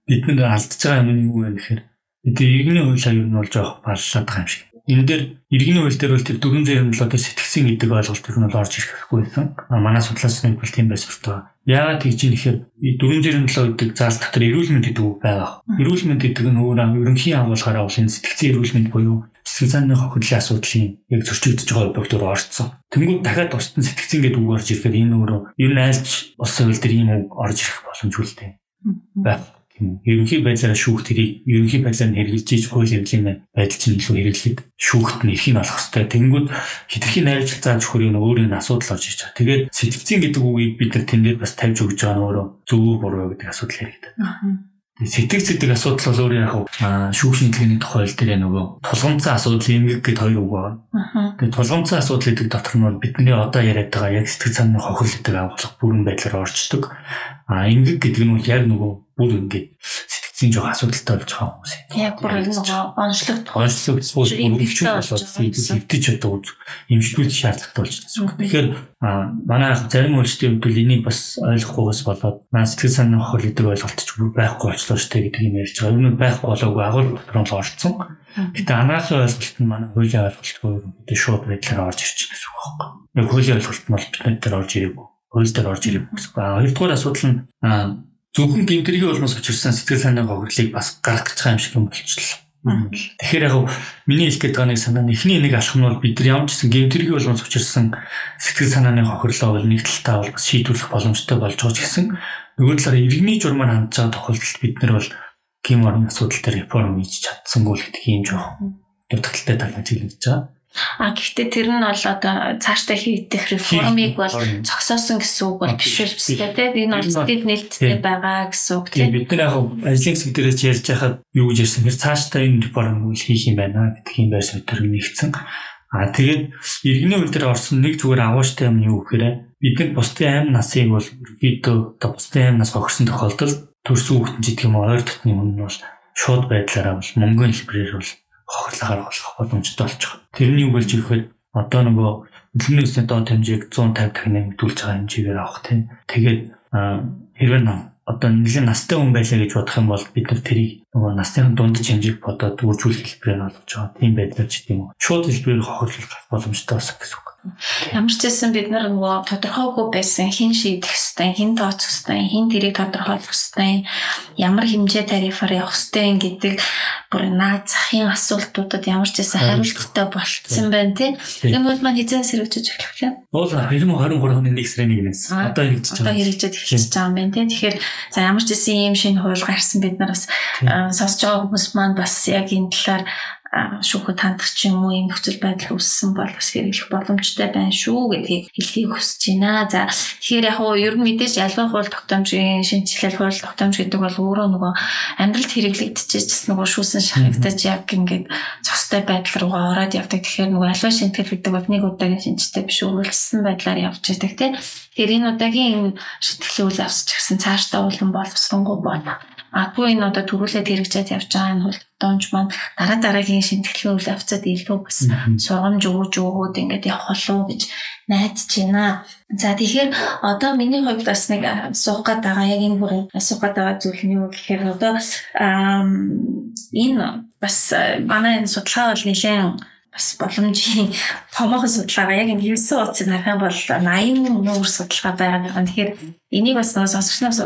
Бид нар алдчихж байгаа юм нь юу вэ гэхээр бид иргэний хуулиар юу нь болж байгаа баллаад байгаа юм шиг. энэ дээр иргэний хууль дээр бол тэр дүрм зэрэмлэл одоо сэтгцэн гэдэг ойлголт нь бол орж ирэх хэрэггүй байсан. Манай судлаачны бол тийм байсан шүү дээ. Яагаад тэгж юм дүрм зэрэмлэл гэдэг заал дотор эрүүл мэнд гэдэг үг байгаа. Эрүүл мэнд гэдэг нь өөр ерөнхий агуулгаараа бол энэ сэтгцэн эрүүл мэнд буюу сэтгэл санааны хохирлын асуудлын яг зөрчигдөж байгаа объектоор орцсон. Тэнгүүд дахиад тусдан сэтгцэн гэдэг үг орж ирэхээр энэ өөрөө ер нь айлч улсын хууль дээр ийм үг орж ирэх боломжгүй л дээ. Байх ерөнхий байдлаараа шүүх тэрийг ерөнхий байдлаар нь хэрэгжилж ийж хууль хэрэглийн байдал чинь илүү хэрэглэхэд шүүхт нь эрхийг олох хэрэгтэй. Тэнгүүд хитрхийн найрчлал зааж өгөх юм өөр нэг асуудал орж иж байгаа. Тэгээд сэтгцэн гэдэг үгийг бид нар тэн дээр бас тавьж өгч байгаа нь өөрөө зөв буруу гэдэг асуудал хэрэгтэй. Сэтгэх зүйдэг асуудал бол өөр яг шүүх шинжилгээний хэл дээр нөгөө тулгамцсан асуудал эмгэг гэдэг хоёр үг байна. Тэгээд тулгамцсан асуудал гэдэг дотор нь бидний одоо яриад байгаа яг сэтгэл санааны хохирол гэдэг агуулга бүрэн байдлаар орчдөг. А эмгэг гэдэг нь яг нөгөө бүр ингээд сэтгцийн жоо асуудалтай болж байгаа хүмүүс. Яг бүр нөгөө онцлог онцлог өвчтэй болоод хэвтэж одоо эмчилгүүл шаардлагатай болж байна. Тэгэхээр манай зарим үйлчдийн хувьд энийг бас ойлгохгүйгээс болоод маань сэтгэл санааны хохирол гэдэг ойлголт ч байхгүй болчлоо штэ гэдэг юм ярьж байгаа. Энэ байхгүй болоогүй агуул дотор л орцсон. Гэтэ анагаахын ойлголт нь манай хуулийн ойлголтгүй гэдэг шууд байдлаар орж ирж байгаа гэсэн үг байхгүй. Яг хуулийн ойлголт нь бол бид нар орж ирээгүй. Хууль дээр орж ирээгүй гэсэн үг. Хоёрдугаар асуудал нь зөвхөн гинтэргийн улмаас учирсан сэтгэл санааны гогдлыг бас гаргах гэж байгаа юм шиг юм болчихлоо. Тэгэхээр яг миний хэлэх гээд байгаа нэг санаа нь эхний нэг алхам нь бол бид нар ямар ч гэсэн гинтэргийн улмаас учирсан сэтгэл санааны хохирлоо бол нэг талтаа бол шийдвэрлэх боломжтой болж байгаа ч гэсэн нөгөө талаараа иргэний журмаар хандж байгаа тохиолдолд бид нар бол гим орны асуудал дээр реформ хийж чадсангүй л гэдэг юм жоохон дутагдaltaй талаа чиглэж байгаа. А гэхдээ тэр нь бол одоо цаашдаа хийгдэх реформыг бол зогсоосон гэсэн үг бол биш байна тийм энэ бол сэтгэл нээлттэй байгаа гэсэн үг тийм бид нар яг ажлын хэсэг дээрээс ярьж байхад юу гэж ярьсан? Хэрэг цаашдаа энэ реформыг хийх юм байна гэдэг юм байр суурь төр нэгцэн А тэгээд иргэний үйл дээр орсон нэг зүгээр авааштай юм юу гэхээр бидний бусдын аим насыг бол видео одоо бусдын аим нас гохирсон тохиолдолд төрсөн хүүхдэн гэдэг юм ойр дотны хүн нь бол шууд байдлаараа бол мөнгөний хэлбэрээр бол хохирлохоор болох боломжтой байгаа. Тэрний үг болж ирэхэд одоо нөгөө нөлөөний өсний доод хэмжээг 150 дахин нэмэгдүүлж байгаа хэмжээгээр авах тийм. Тэгээд хэрвээ одоо нэлийн настай хүн байлаа гэж бодох юм бол бид нар тэрийг нөгөө насны дундаж хэмжээг бодоод үржүүлэх хэлбэрээр олгож байгаа. Тийм байдлаар ч тийм үү. Шууд хэлбэрээр хохирлох боломжтой бас гэсэн үг. Ямар ч байсан бид нар нөгөө тодорхойгүй байсан хин шийдэх хэвээр хин тооцох хэвээр хин тэрийг тодорхойлох хэвээр ямар хэмжээ тарифаар явах хэвээр гэдэг бүр наад захын асуултуудад ямар ч байсан хариулттай болцсон байна тий. Энэ бол маань хизээс хэрэгжиж эхлэх юм. Уул 2023 оны 1 сарын 1-ээс одоо хэрэгжиж байгаа. Одоо хэрэгжиж эхэлж байгаа юм байна тий. Тэгэхээр за ямар ч байсан ийм шинэ хууль гарсан бид нар бас сонсож байгаа хүмүүс маань бас яг энэ талаар шүүхэд хандах ч юм уу ийм нөхцөл байдал үүссэн бол бас хэрэглэх боломжтой байна шүү гэдгийг хэлхийг хүсэж байна. За тэгэхээр яг уу ер нь мэдээж альва хууль тогтоомжийн шинжилэл хууль тогтоомж гэдэг бол өөрөө нөгөө амьдралд хэрэглэгдчихэж нөгөө шүүсэн шахагдаж яг ингээд цостой байдал руугаа ороод явдаг. Тэгэхээр нөгөө альва шинтгэл гэдэг бол нэг удаагийн шинжтэй биш үргэлжлсэн байдлаар явж байдаг тийм. Тэгэхээр энэ удаагийн шинтгэлийн үйл авсч гисэн цаашдаа улам боловсронгуй болно Аггүй энэ одоо төрүүлээд хэрэгжээд явж байгаа энэ хөлтөөнч маань дараа дараагийн шинтгэлийн үйл явцад илүү бас сургамж өгөөж өгөөд ингээд явах болов гэж найдаж байна. За тэгэхээр одоо миний хувьд бас нэг асуух гээд байгаа яг энэ бүрийн асуух гээд байгаа зүйл нь юу гэхээр одоо энэ бас манай энэ судалгаа бол нэлээд бас боломжийн томоохон судалгаа яг энэ 9 утсын харах юм бол 80 нүүр судалгаа байгаа юм. Тэгэхээр энийг бас сонсогчноос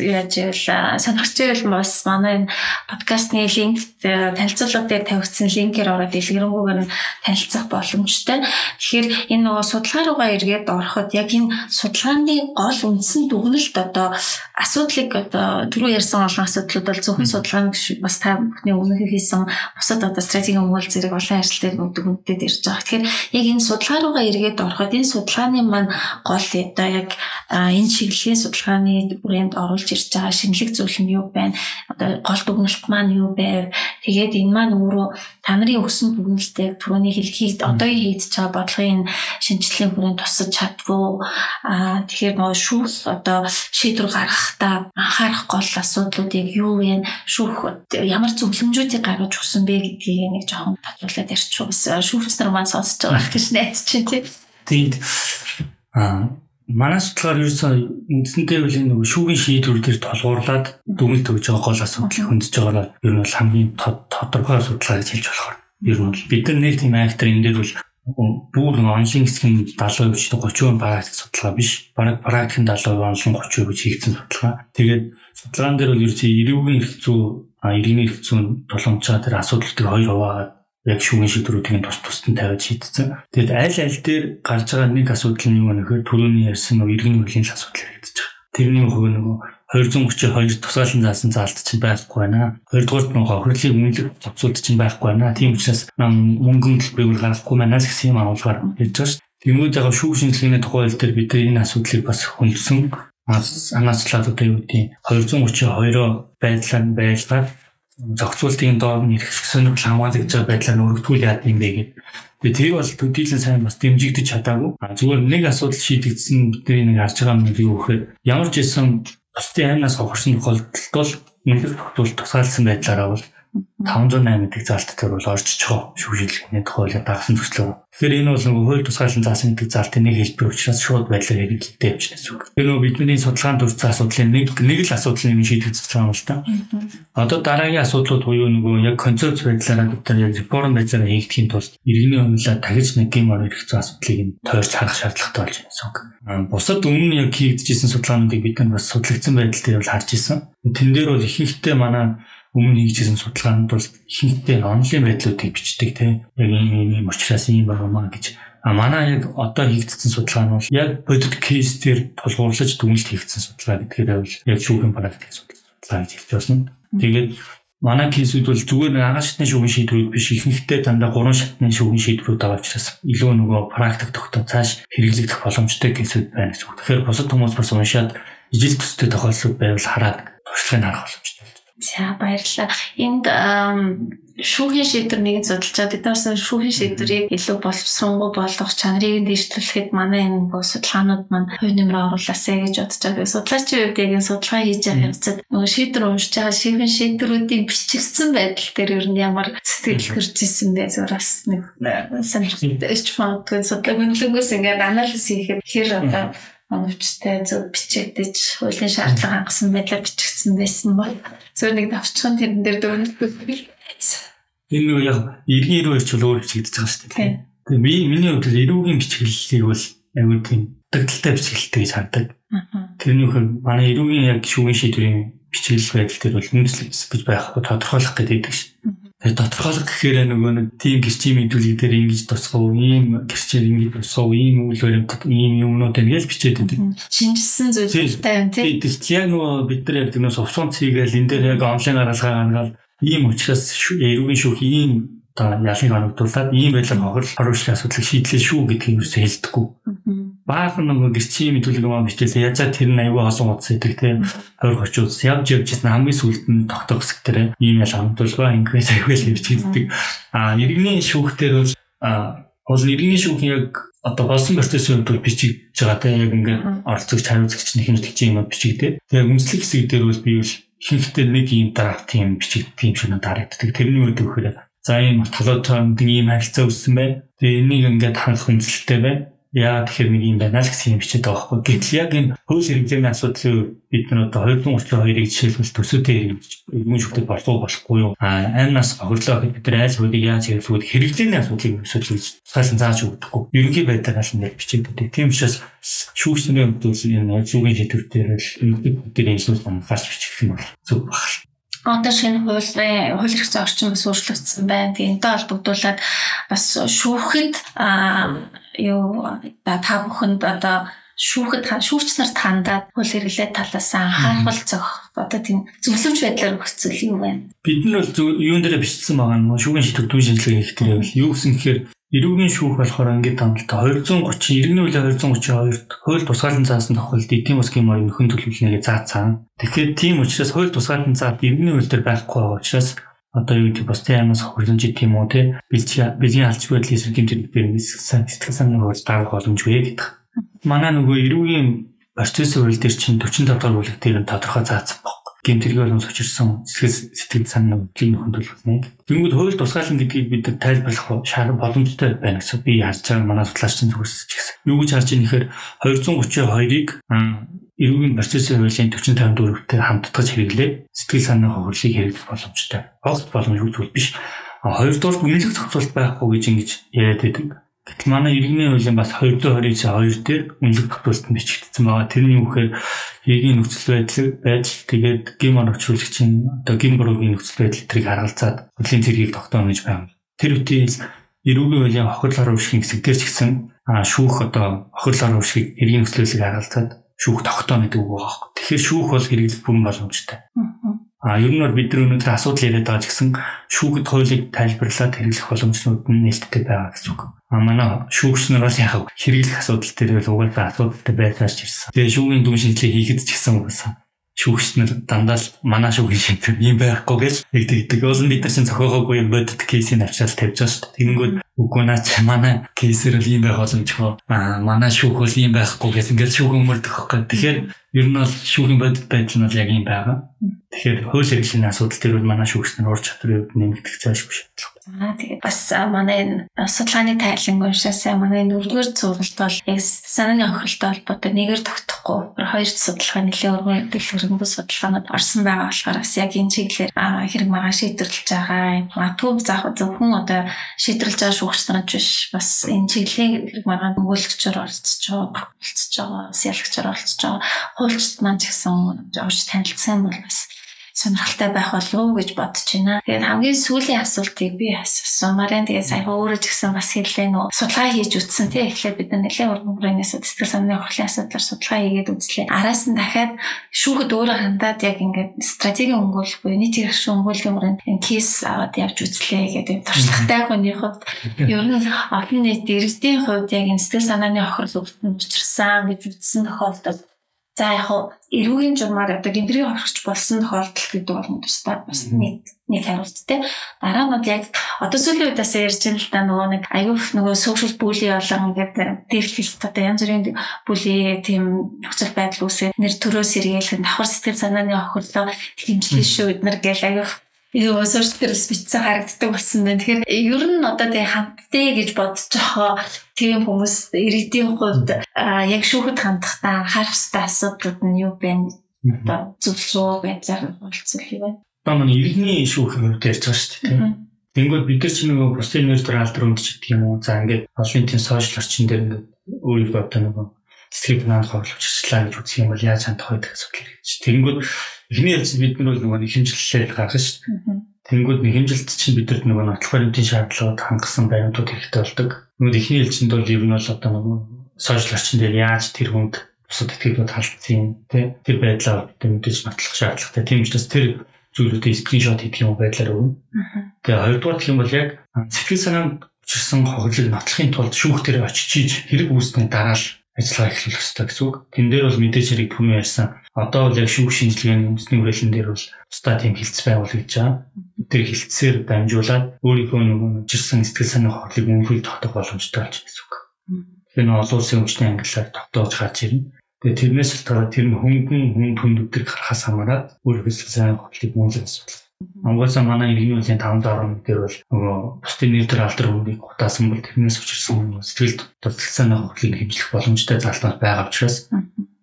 яаж ивэл сонирхч ивэл бас манай энэ подкастны линкт танилцуулга дээр тавигдсан линкээр ороод дэлгэрэнгүйгээр нь танилцах боломжтой. Тэгэхээр энэ нөгөө судалгаа руугаа эргээд ороход яг энэ судалгааны гол үндсэн дүгнэлт одоо асуудлыг одоо түрүү ярьсан олон асуудлууд бол зөвхөн судалгааны бас та бүхний өмнө хийсэн бусад одоо стратегийн өмгөөл зэрэг олон ажил дээр дүгнэлтэд ирж байгаа. Тэгэхээр яг энэ судалгаа руугаа эргээд ороход энэ судалгааны маань гол одоо яг энэ чиглэлийн шинжилгээний судалгааны бүрээнд оруулж ирж байгаа шинэлэг зүйл нь юу байна? Одоо гол дүгнэлт маань юу байв? Тэгээд энэ маань өөрөө та нарын өгсөн дүгнэлтийг түрүүний хэлхийг одоогийн хийгдэж байгаа бодлогын шинжилгээний хүрээнд тусаж чадвуу. Аа тэгэхээр нөгөө шүүх одоо шийдвэр гаргахдаа анхаарах гол асуудлуудыг юу вэ? Шүүх ямар зөвлөмжүүдийг гаргаж өгсөн бэ гэдгийг нэг жоохон батлуулаад ярьчих уу. Шүүхч нар маань сонсож байгаа гэж найдаж чинь тийм. Тэгээд аа манай судалгаар ерөөсөө үндсэндээ үл нэг шүүгийн шийдвэр дээр толгуурлаад дүгнэлт өгж байгаа гол асуудлыг хөндөж байгаагаар ер нь бол хамгийн тодорхой судалгаа гэж хэлж болохоор Ер нь бол бид нар нэг тийм актер энэ дээр бол бүр онлын хэсгийн 70% ч 30% практик судалгаа биш. Бараг практикийн 70% онлын 30% гэж хийгдсэн судалгаа. Тэгээд судалгаан дээр бол ерөөсөө эрүүгийн хэрэгцүү, иргэний хэрэгцүү тулгамчаа тэр асуудал төр хоёр хуваагаад яг шүүгийн шийдвэрүүдийн тус тусад нь тавиад шийдсэн. Тэгэд аль аль дээр гарч байгаа нэг асуудал нь юу нөхөр түрүүний ярьсан нөгөө иргэний хөлийн асуудал хэрэгдэж байгаа. Тэрний хувь нөгөө 232 тусгаалan заасан заалт чинь байхгүй байна. Хоёрдугаар нь хохирлыг үнэлэх зохицуулт чинь байхгүй байна. Тийм учраас мөнгөн төлбөрийг гаргахгүй байна гэсэн юм агуулгаар хэлж байгаа шүү. Тэнгүүд яг шүүх шинжилгээний тухай хэл дээр бид энэ асуудлыг бас хүндсэн анаачлаад одоо юу гэдэг 232 байдлаар байлгаад зохицуултын доор нэрх сонирхол хамгаалагдж байгаа байдлаар өргөдгүүл яад юм бэ гэдэг. Тэгээ тэр бол төдийлэн сайн бас дэмжигдэж чадаагүй. Зүгээр нэг асуудал шийдэгдсэн бидний нэг харж байгаа юм юу гэхээр ямар ч юм бусдын аймнаас хохирсон тохиолдолд бол нэлээд тогтвол тусгаалсан байдлаараа бол 508 гэдэг залтаар бол орж чого шүүжилгээний тухай дагсан төслөө. Тэгэхээр энэ бол нөгөө хууль тусгаалan заасан гэдэг залтын нэг хэлбэр учраас шууд байдлаар хэрэглэдэг явчихсан үг. Тэр нөгөө бидний судалгаанд дурдсан асуудлын нэг нэг л асуудлын юм шийдэгдэж байгаа юм л та. Одоо дараагийн асуудлууд буюу нөгөө яг концепц байдлаараа нар яг реформ байдлаараа хийгдэхийн тулд иргэний хөндлөө дахиж нэг юм ор хэрэгцээ асуудлыг нь тойрч харах шаардлагатай болж байна. Бусад өмнө яг хийгдэжсэн судалгаануудыг бид нар бас судлагдсан байдал дээр бол харж исэн. Тэн дээр бол ихэнхдээ манай өмнө хийжсэн судалгаанд бол ихэнхдээ онлайн байдлуудыг бичдэг тийм яг ийм ийм учраас ийм байгаамаа гэж А манай яг одоо хийгдсэн судалгаа нь бол яг бодит кейс дээр тулгуурлаж дүгнэлт хийгдсэн судалгаа гэдгээр бол яг шүүхийн практик судалгаа гэж хэлж байна. Тэгээд манай кейсүүд бол зүгээр агааш шатны шүүхийн шийдвэрүүд биш ихэнхдээ дандаа гурван шатны шүүхийн шийдвэрүүд байгаа учраас илүү нөгөө практик тогтоо цааш хэрэглэгдэх боломжтой кейсүүд байна үг. Тэгэхээр бусад хүмүүс бас уншаад ижил төстэй тохиолдлууд байвал хараад туршлагыг харах боломжтой. За баярлалаа. Энд шүүхийн шийдвэр нэгэн судалжаад эдгээрсэн шүүхийн шийдвэрийг илүү боловсронгуй болгох чанарыг дэвшлүүлэхэд манай энэ бүх судалгаанууд маань хувь нэмрээ оруулаасаа гэж бодож байгаа. Судлаачийн хувьд яг энэ судалгаа хийж байгаа явцад нөгөө шийдвэр уншиж байгаа шийдвэр шийдвэрүүдийн бичигдсэн байдал дээр ер нь ямар сэтгэл төрж исэн бэ? Зүгээр бас нэг сонирхолтой. Ч магадгүй судлаа гүнлэнгөөс ингээд анализ хийхэд хэр одоо оновчтой зөв бичигдэж хуулийн шаардлага хангасан байдлаар бичигдсэн байсан бол зөв нэг давчхан тэрэн дээр дөрөвдөө. Энэ нөгөө яг иргэн ирүү ирч өөр бичигдэж байгаа шүү дээ. Тэгээ би миний хувьд ирүүгийн бичиглэлийг бол аюул тийм дагталтай бичиглэлтэй гэж хардаг. Тэрний хүн манай ирүүгийн яг шүүгийн шийдвэрийн бичиглэл байдал дээр бол үндэслэг гэж байх тодорхойлох гэдэг шүү. Тэгээ тодорхойлох гэхээр нөгөө нэг тийм гэрчийн мэдүүлэг дээр ингэж тусгав, ийм гэрчээр ингэж тусгав, ийм үйл баримтад ийм юмнууд гэж бичээд байдаг. Шинжилсэн зүйлтэй юм тийм. Яг нөгөө бид нар ярьдаг нөө совсонц хийгээл энэ дээр яг онлайн аргалгаа гаргаад ийм учраас эрүүгийн шүүх ийм одоо ялыг оногдуулаад ийм байдлаар хохирол харуулсан асуудлыг шийдлээ шүү гэдгийг юу ч хэлдэггүй. Баах нэг гэрчийн мэдүүлэг юм бичээлээ язаа тэр нь аюул олон утас идэг тийм 20 30 утас явж явж ирсэн хамгийн сүүлд нь тогтоох хэсэг дээр ийм ял хамтуулгаа ингээс аюул хийж хэлдэг. А иргэний шүүхтэр бол бол иргэний шүүх яг одоо болсон процессын хувьд бичиж байгаа тийм яг ингээд оролцогч хариуцагч нэг юм бичигдээ. Тэгээ үндэслэх хэсэг дээр бол би ихэнхдээ нэг юм драфт тийм бичигдэх юм шиг надад харагддаг. Тэрний үед өгөхөөр За ийм толгойд ийм харилцаа үүссэн байна. Тэгээ энийг ингээд хангах хүнсэлтэй байна. Яа тэгэхээр нэг юм байна л гэсэн юм бичээд байгаа байхгүй. Гэтэл яг энэ хууль хэрэглээний асуудлыг бид нар одоо 232-ыг жишээлбэл төсөөтэй иргэн шүгтэд борлуу болохгүй юу? А амнаас хохирлоо гэхэд бид нар аль хуулийг яаж хэрэглэхүүд хэрэглээний асуудлыг өсөж гэж цаасан зааж өгдөг. Ерөнхий байдлаар л нэг бичээд өгдөг. Тийм учраас шүүгчнэрийн хувьд энэ шүүгийн шийдвэр дээр л энэ дээр илүү анхаарч бичих юм бол зөв баг одоо шинэ хуулийн хууль эрх зүйн орчин бас өөрчлөгдсөн байна. Тэгээ энэтэй холбогдуулаад бас шүүхэд юу та бүхэнд одоо шүүхэд шүүгч нарт хандаад хууль хэрэглээ талаас анхаарал зохих одоо тийм зөвлөмж байдлаар өгсөн юм байна. Бид нар бол юун дээр бичсэн байгаа нь шүүгийн шийдвэр дүүн шинжилгээ хийх дээр байл. Юу гэсэн гэхээр Эрүүгийн шүүх болохоор ингээд хамтдаа 230 иргэний үеийн 232-т хууль тусгаалan заасан тохиолдолд эдийн засгийн морин нөхөн төлөвлөнөгээ заацсан. Тэгэхээр тийм учраас хууль тусгаалan заад иргэний үйл дээр байхгүй учраас одоо юу гэдэг бас тийм амнаас хөргөнж тийм үү те бэлгийн алч байдлын эсрэг хэмжээнд бэрнэс сэтгэл санааны хууль дарах боломжгүй гэдэг. Манай нөгөө эрүүгийн процессын хууль дээр чинь 45 дахь бүлэг дээр нь тодорхой заасан баг гэмтэрэг болон сочирсан сэтгэл сэтгэл санаа үүдлийн хөндлөлтний. Тэнгүүд хууль тусгаална гэдгийг бид тайлбарлах шаар боломжтой байна гэсэн би харж байгаа манай судлаачдын зүгээс ч гэсэн. Юу гэж харж байгаа нөхөр 232-ыг эрүүгийн процессын хуулийн 4054-тэй хамтдагч хэрэглээ сэтгэл санаа хохирлыг хэрэглэх боломжтой. Огт боломжгүй зүйл биш. Хоёрдугаар үнэлэх зохицуулт байхгүй гэж ингэж яриад байдаг. Гэтэл манай иргэний хуулийн бас 229 2 дээр үнэлэх нь бичигдсэн байгаа. Тэрний үгээр иргэний нөхцөл байдал байдал тэгээд гим орчуулагчийн одоо гим буруугийн нөхцөл байдал тэрийг харгалзаад хөдлийн цэргийг тогтооно гэж байна. Тэр үеийн эрүүгийн хуулийн хохирлоор өвшгийн хэсэг дээр ч гэсэн шүүх одоо хохирлоор өвшгийг иргэний нөхцөлийг харгалзаад шүүх тогтооно гэдэг үг байгаа. Тэгэхээр шүүх бол хэрэглэх бүрэн боломжтой. А ер нь бол бид нар өнөөдөр асуудал яриад байгаа ч гэсэн шүүхэд хуулийг тайлбарлаад хэрэглэх боломжнууд нь нээлттэй байгаа гэсэн үг. А манай шүүгч нар бол яг хэрэглэх асуудал дээр бол угаасаа асуудалтай байцааш ирсэн. Тэгээ шүүгийн дүн шинжилгээ хийхэд ч гэсэн угаасаа шүүгч нар дандаа л манай шүүгийн шинжилгээ юм байхгүй гэж тэгдэг. Уул нь бид нар чинь цохоогоогүй юм бодит кейсийг авчаал тавьж байгаа шүү дээ. Тэгэнгүүт үгүй наа чи манай кейсэр л юм байх боломжгүй. Аа манай шүүх бол юм байхгүй гэж ингээд шүүхэн өмөрдөх хөхгүй. Тэгэхээр ер нь бол шүүхийн бодит байдал нь бол яг юм байгаа. Тэгэхээр хууль хэрэгслийн асуудал төр бол манай шүүгч нар ур чадварын хувьд нэмэгдэх цаашгүй шаардлага. Аа тэгээд бас манай энэ судалгааны тайлан уншаасаа манай дөрөвдүгээр зургалт бол яг санааны охиролтой холбоотой нэгээр тогтохгүй хоёр судалгаа нэлээд өргөн дэлгэрэнгүй судалгаанууд орсон байгаа болохоор бас яг энэ чиглэлээр хэрэг маргааш шийдвэрлэж байгаа. Магадгүй заах зөвхөн одоо шийдвэрлэж байгаа шүүгч нар биш бас энэ чиглэлийн хэрэг маргаанд өгүүлэгчээр оролцож байгаа, оролцож байгаа, сэлгчээр оролцож байгаа. Хуульчд маань ч гэсэн орж танилцсан бол бас сонирхолтой байх болов уу гэж бодож байна. Тэгээд хамгийн сүүлийн асуултыг би асуусан. Марин тэгээд саяхан өөрөө ч гэсэн бас хэллээ нөө судалгаа хийж үтсэн тий эхлээд бид нар нэлээд уран хүрээний сэтгэл санааны хөрлийн асуудлаар судалгаа хийгээд үзлээ. Араас нь дахиад шүүхэд өөрөө хандаад яг ингээд стратегийн өнгөл буюу нийт хэрэгш өнгөлгийн хүрээнд энэ кейс аваад явж үзлээ гэдэг туршлагатай хүний хувьд ер нь олон нийт иргэдийн хувьд яг энэ сэтгэл санааны хохирол учирсан гэж үзсэн тохиолдолд За яг хуу эрүүгийн журмаар одоо гиндрийн орхич болсон тохиолдол гэдэг бол тусдаа бас нэг нэг хариулт те. Дараа нь яг одоо сүүлийн үеэс ярьж байна л да нөгөө нэг аюух нөгөө social bully болон ингээд дээр хэлт одоо янз бүрийн bully тийм нөхцөл байдал үүсээ нэр төрөө сэргийлэх давхар сэтгэл санааны охирлоо хэмжлэн шүү бид нар гэл аюух Юу сошиал төрөлс бичсэн харагддаг болсон байна. Тэгэхээр ер нь одоо тэг хамтдээ гэж бодож байгаа тийм хүмүүс иргэдийн хувьд яг шүүхэд хандахдаа анхаарах ёстой асуудлууд нь юу байна? Одоо зөвлөө байцаар болцсон юм байна. Одоо манай иргэний шүүхийн хувьд ярьж байгаа шүү дээ. Тэнгүүд бид нар ч нөгөө бусдын нэр төр алдар өмд ч гэдэг юм уу. За ингээд олон тийм сошиал орчин дээр ингээд өөрийнхөө одоо нөгөө сэтгэл санаанд хавлуулчихлаа гэж үзэх юм бол яаж хандах вэ гэх асуудал гэж. Тэнгүүд Эхний ялцад бид нар бол нөгөө хэмжлэлээр гаргана шүү дээ. Тэнгүүд нэг хэмжилт чинь бидэд нөгөө нотлох баримтын шаардлагууд хангасан баримтууд хэрэгтэй болдог. Нөгөө эхний ялцанд бол ер нь бол одоо нөгөө сошиал орчин дээр яаж тэр хүнд бусад этгээдүүд халдсан тий тэр байдлаа бид мэдээж нотлох шаардлагатай. Тийм учраас тэр зүйлүүдээ скриншот хийх юм байдлаар өгнө. Тэгээ хоёрдугаар гэх юм бол яг сэтгэл санаанд учирсан хохирлыг нотлохын тулд шүүх дээр очиж ийж хэрэг үүснэ дараа л ажиллагаа эхлүүлэх ёстой гэсэн үг. Тэн дээр бол мэдээж хэрэг түрүү ярьсан. Одоо бол яг шүүх шинжилгээний үндэсний хүрээлэн дээр бол тусдаа тийм хилцс байгуулж байгаа. Тэр хилцсээр дамжуулаад өөрийнхөө нөгөө жирсэн сэтгэл санаа хорлыг үнэхээр тогтоох боломжтой болж гэсэн үг. Тэгэхээр нөгөө олон улсын өмчний ангиллаар тогтоож гарч ирнэ. Тэгээ тэрнээс л тараа тэр нь хөнгөн хүнд хүнд өдөр гарахаас хамаарат өөрийнхөө сэтгэл санаа хорлыг үнэлэх асуудал Угаасаа манай иргэний үеийн 510 дээр бол нөгөө бусдын нэрдэр алдар өмнөгийг гутаасан бол тэрнээс учирсан сэтгэл тоцлцааны хохлыг хэмжих боломжтой залтал байгаа учраас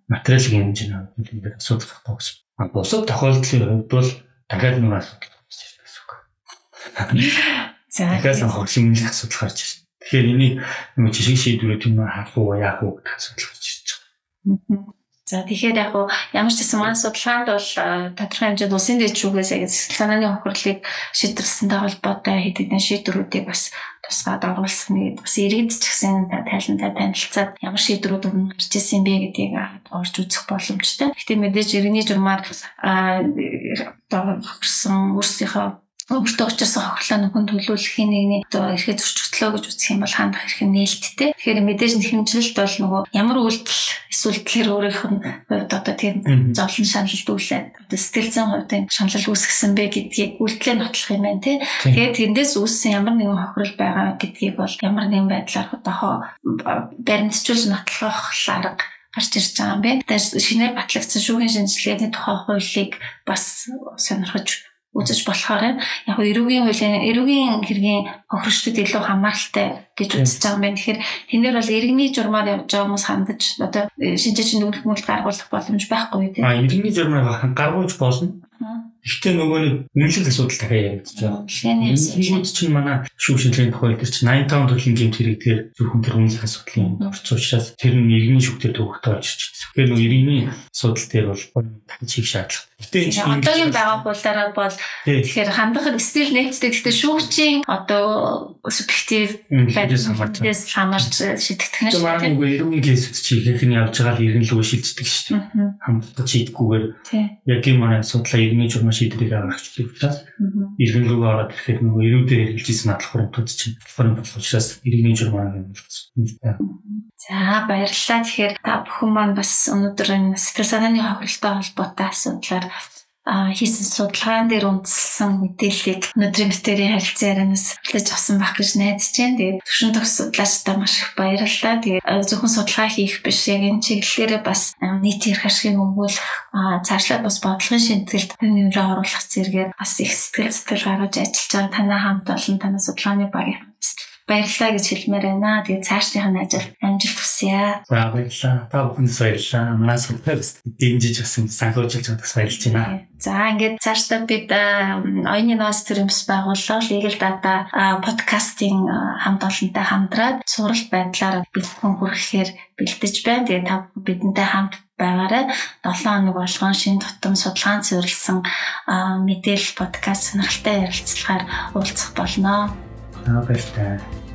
материалын хэмжээний хувьд асуудал гарахгүй гэсэн. Бусад тохиолдлын хувьд бол дахиад нэг асуудал гарч ирэх гэсэн үг. За дахиад нэг хохлын асуудал гарч ирнэ. Тэгэхээр энийг нөгөө жишг шийдвэрүүд юм хаах уу яах уу гэх асуудал гарч ирж байгаа. За тэгэхээр яг ямар ч гэсэн маань судалгаанд бол тодорхой хэмжээнд улсын дэд шүүгээс яг санааны хохирлыг шийдвэрлсэнтэй холбоотой хэд хэдэн шийдвэрүүдийг бас тусгаад оруулсан бас иргэд ч гэсэн тайлантай танилцаад ямар шийдвэрүүд өмнө гарч ирсэн бэ гэдгийг орж үзэх боломжтой. Гэтэ мэдээж иргэний журмаар одоо хохирсон өөрсдийнхөө өөртөө учирсан хохирлоо нөхөн төлөвлөхийн нэгний одоо эрхээ зөрчигдлөө гэж үзэх юм бол хандах эрх нь нээлттэй. Тэгэхээр мэдээж нэхэмжлэлт бол нөгөө ямар үйлдэл эсвэл тэр өөрийнх нь хувьд одоо тийм зовлон шаналлд үлээд одоо сэтгэл зүйн хувьд шанал үүсгэсэн бэ гэдгийг үйлдэлээ нотлох юм байна тий. Тэгээд тэндээс үүссэн ямар нэгэн хохирол байгаа гэдгийг бол ямар нэгэн байдлаар одоо баримтжуулж нотлох арга гарч ирж байгаа юм байна. Тэгээд шинээр батлагдсан шүүхийн шинжилгээний тухай хуулийг бас сонирхож үзэж болохоор яг эрүүгийн хуулийн эрүүгийн хэргийн хохирчдод илүү хамааралтай гэж үзэж байгаа юм байна. Тэгэхээр тэндэр бол иргэний журмаар явж байгаа хүмүүс хандаж одоо э, шинжээч нүгэл мүлд гаргуулах боломж байхгүй тийм. А иргэний журмаар гаргуулж болно. Гэхдээ нөгөө нэг үнэлэх асуудал дахиад жаа. Дэлгэний Энэ чинь манай шүүх шинжилгээний тухай дээр чинь 85 төрлийн гэмт хэрэгдгээр зөвхөн тэр үнэлэх асуудлын орц учраас тэр нь иргэний шүгтэр төвөгтэй болж байна. Тэгэхээр нөгөө иргэний асуудал дээр бол дахиж хийх шаардлага. Гэтэ одоогийн байгаа булаараа бол тэгэхээр хандах стил нэттэй гэхдээ шүүгчийн одоо субъектив байдлаас хамаарч шийдэгдэх нь шүү. Маргаан үгүй иргэн кейсүүд чи ихэнх нь явж байгаа л иргэн лөө шилждэг шүү дээ. Хамтдаа шийдгүүгээр яг юм аа асуудлаа иргэний журмаа авах хэрэгтэй учраас иргэн рүү ороод ирэхэд нөгөө ирүүдээр хэрэгжижсэн надлахын тулд чинь платформ болох учраас иргэний журмаа юм байна. За баярлалаа. Тэгэхээр та бүхэн маань бас өнөөдөр энэ сэтгэл санааны хохиролтой холбоотой асуудлаар хийсэн судалгаан дээр үндэслэн мэдээллийг өнөөдрийн битэрийн харилцан ярианаас хүлээж авсан байх гэж найдаж байна. Тэгээд төвшин төгс судлаачдаа маш их баярлалаа. Тэгээд зөвхөн судалгаа хийх биш яг энэ чиглэлээр бас нийт эрх ашигыг өмгөөлөх цаашлаад бас бодлогын шинжилгэлд нэмрээ оруулах зэрэгээр бас их сэтгэл зүтгэл гаргаж ажиллаж байгаа танай хамт олон танай судалгааны багийн баярлалаа гэж хэлмээр байна. Тэгээд цаашдынх нь ажил амжилт хүсье. За баярлалаа. Та бүхэнд баярлалаа. Манаас хүртэл дэмжиж бас санхүүжилж чадах баярлж байна. За ингээд цаашдаа бид оюуны нөөц төрөмс байгууллага Legal Data подкастын хамт олонтой хамтраад сурал байдлаар бэлтгэн хүрэхээр бэлдэж байна. Тэгээд та бидэнтэй хамт байгаарай. 7 хоног болгон шинэ тутам судалгаан зөвөрлсөн мэдээлэл подкаст сонирхолтой ярилцлагаар уулзах болно. Баярлалаа.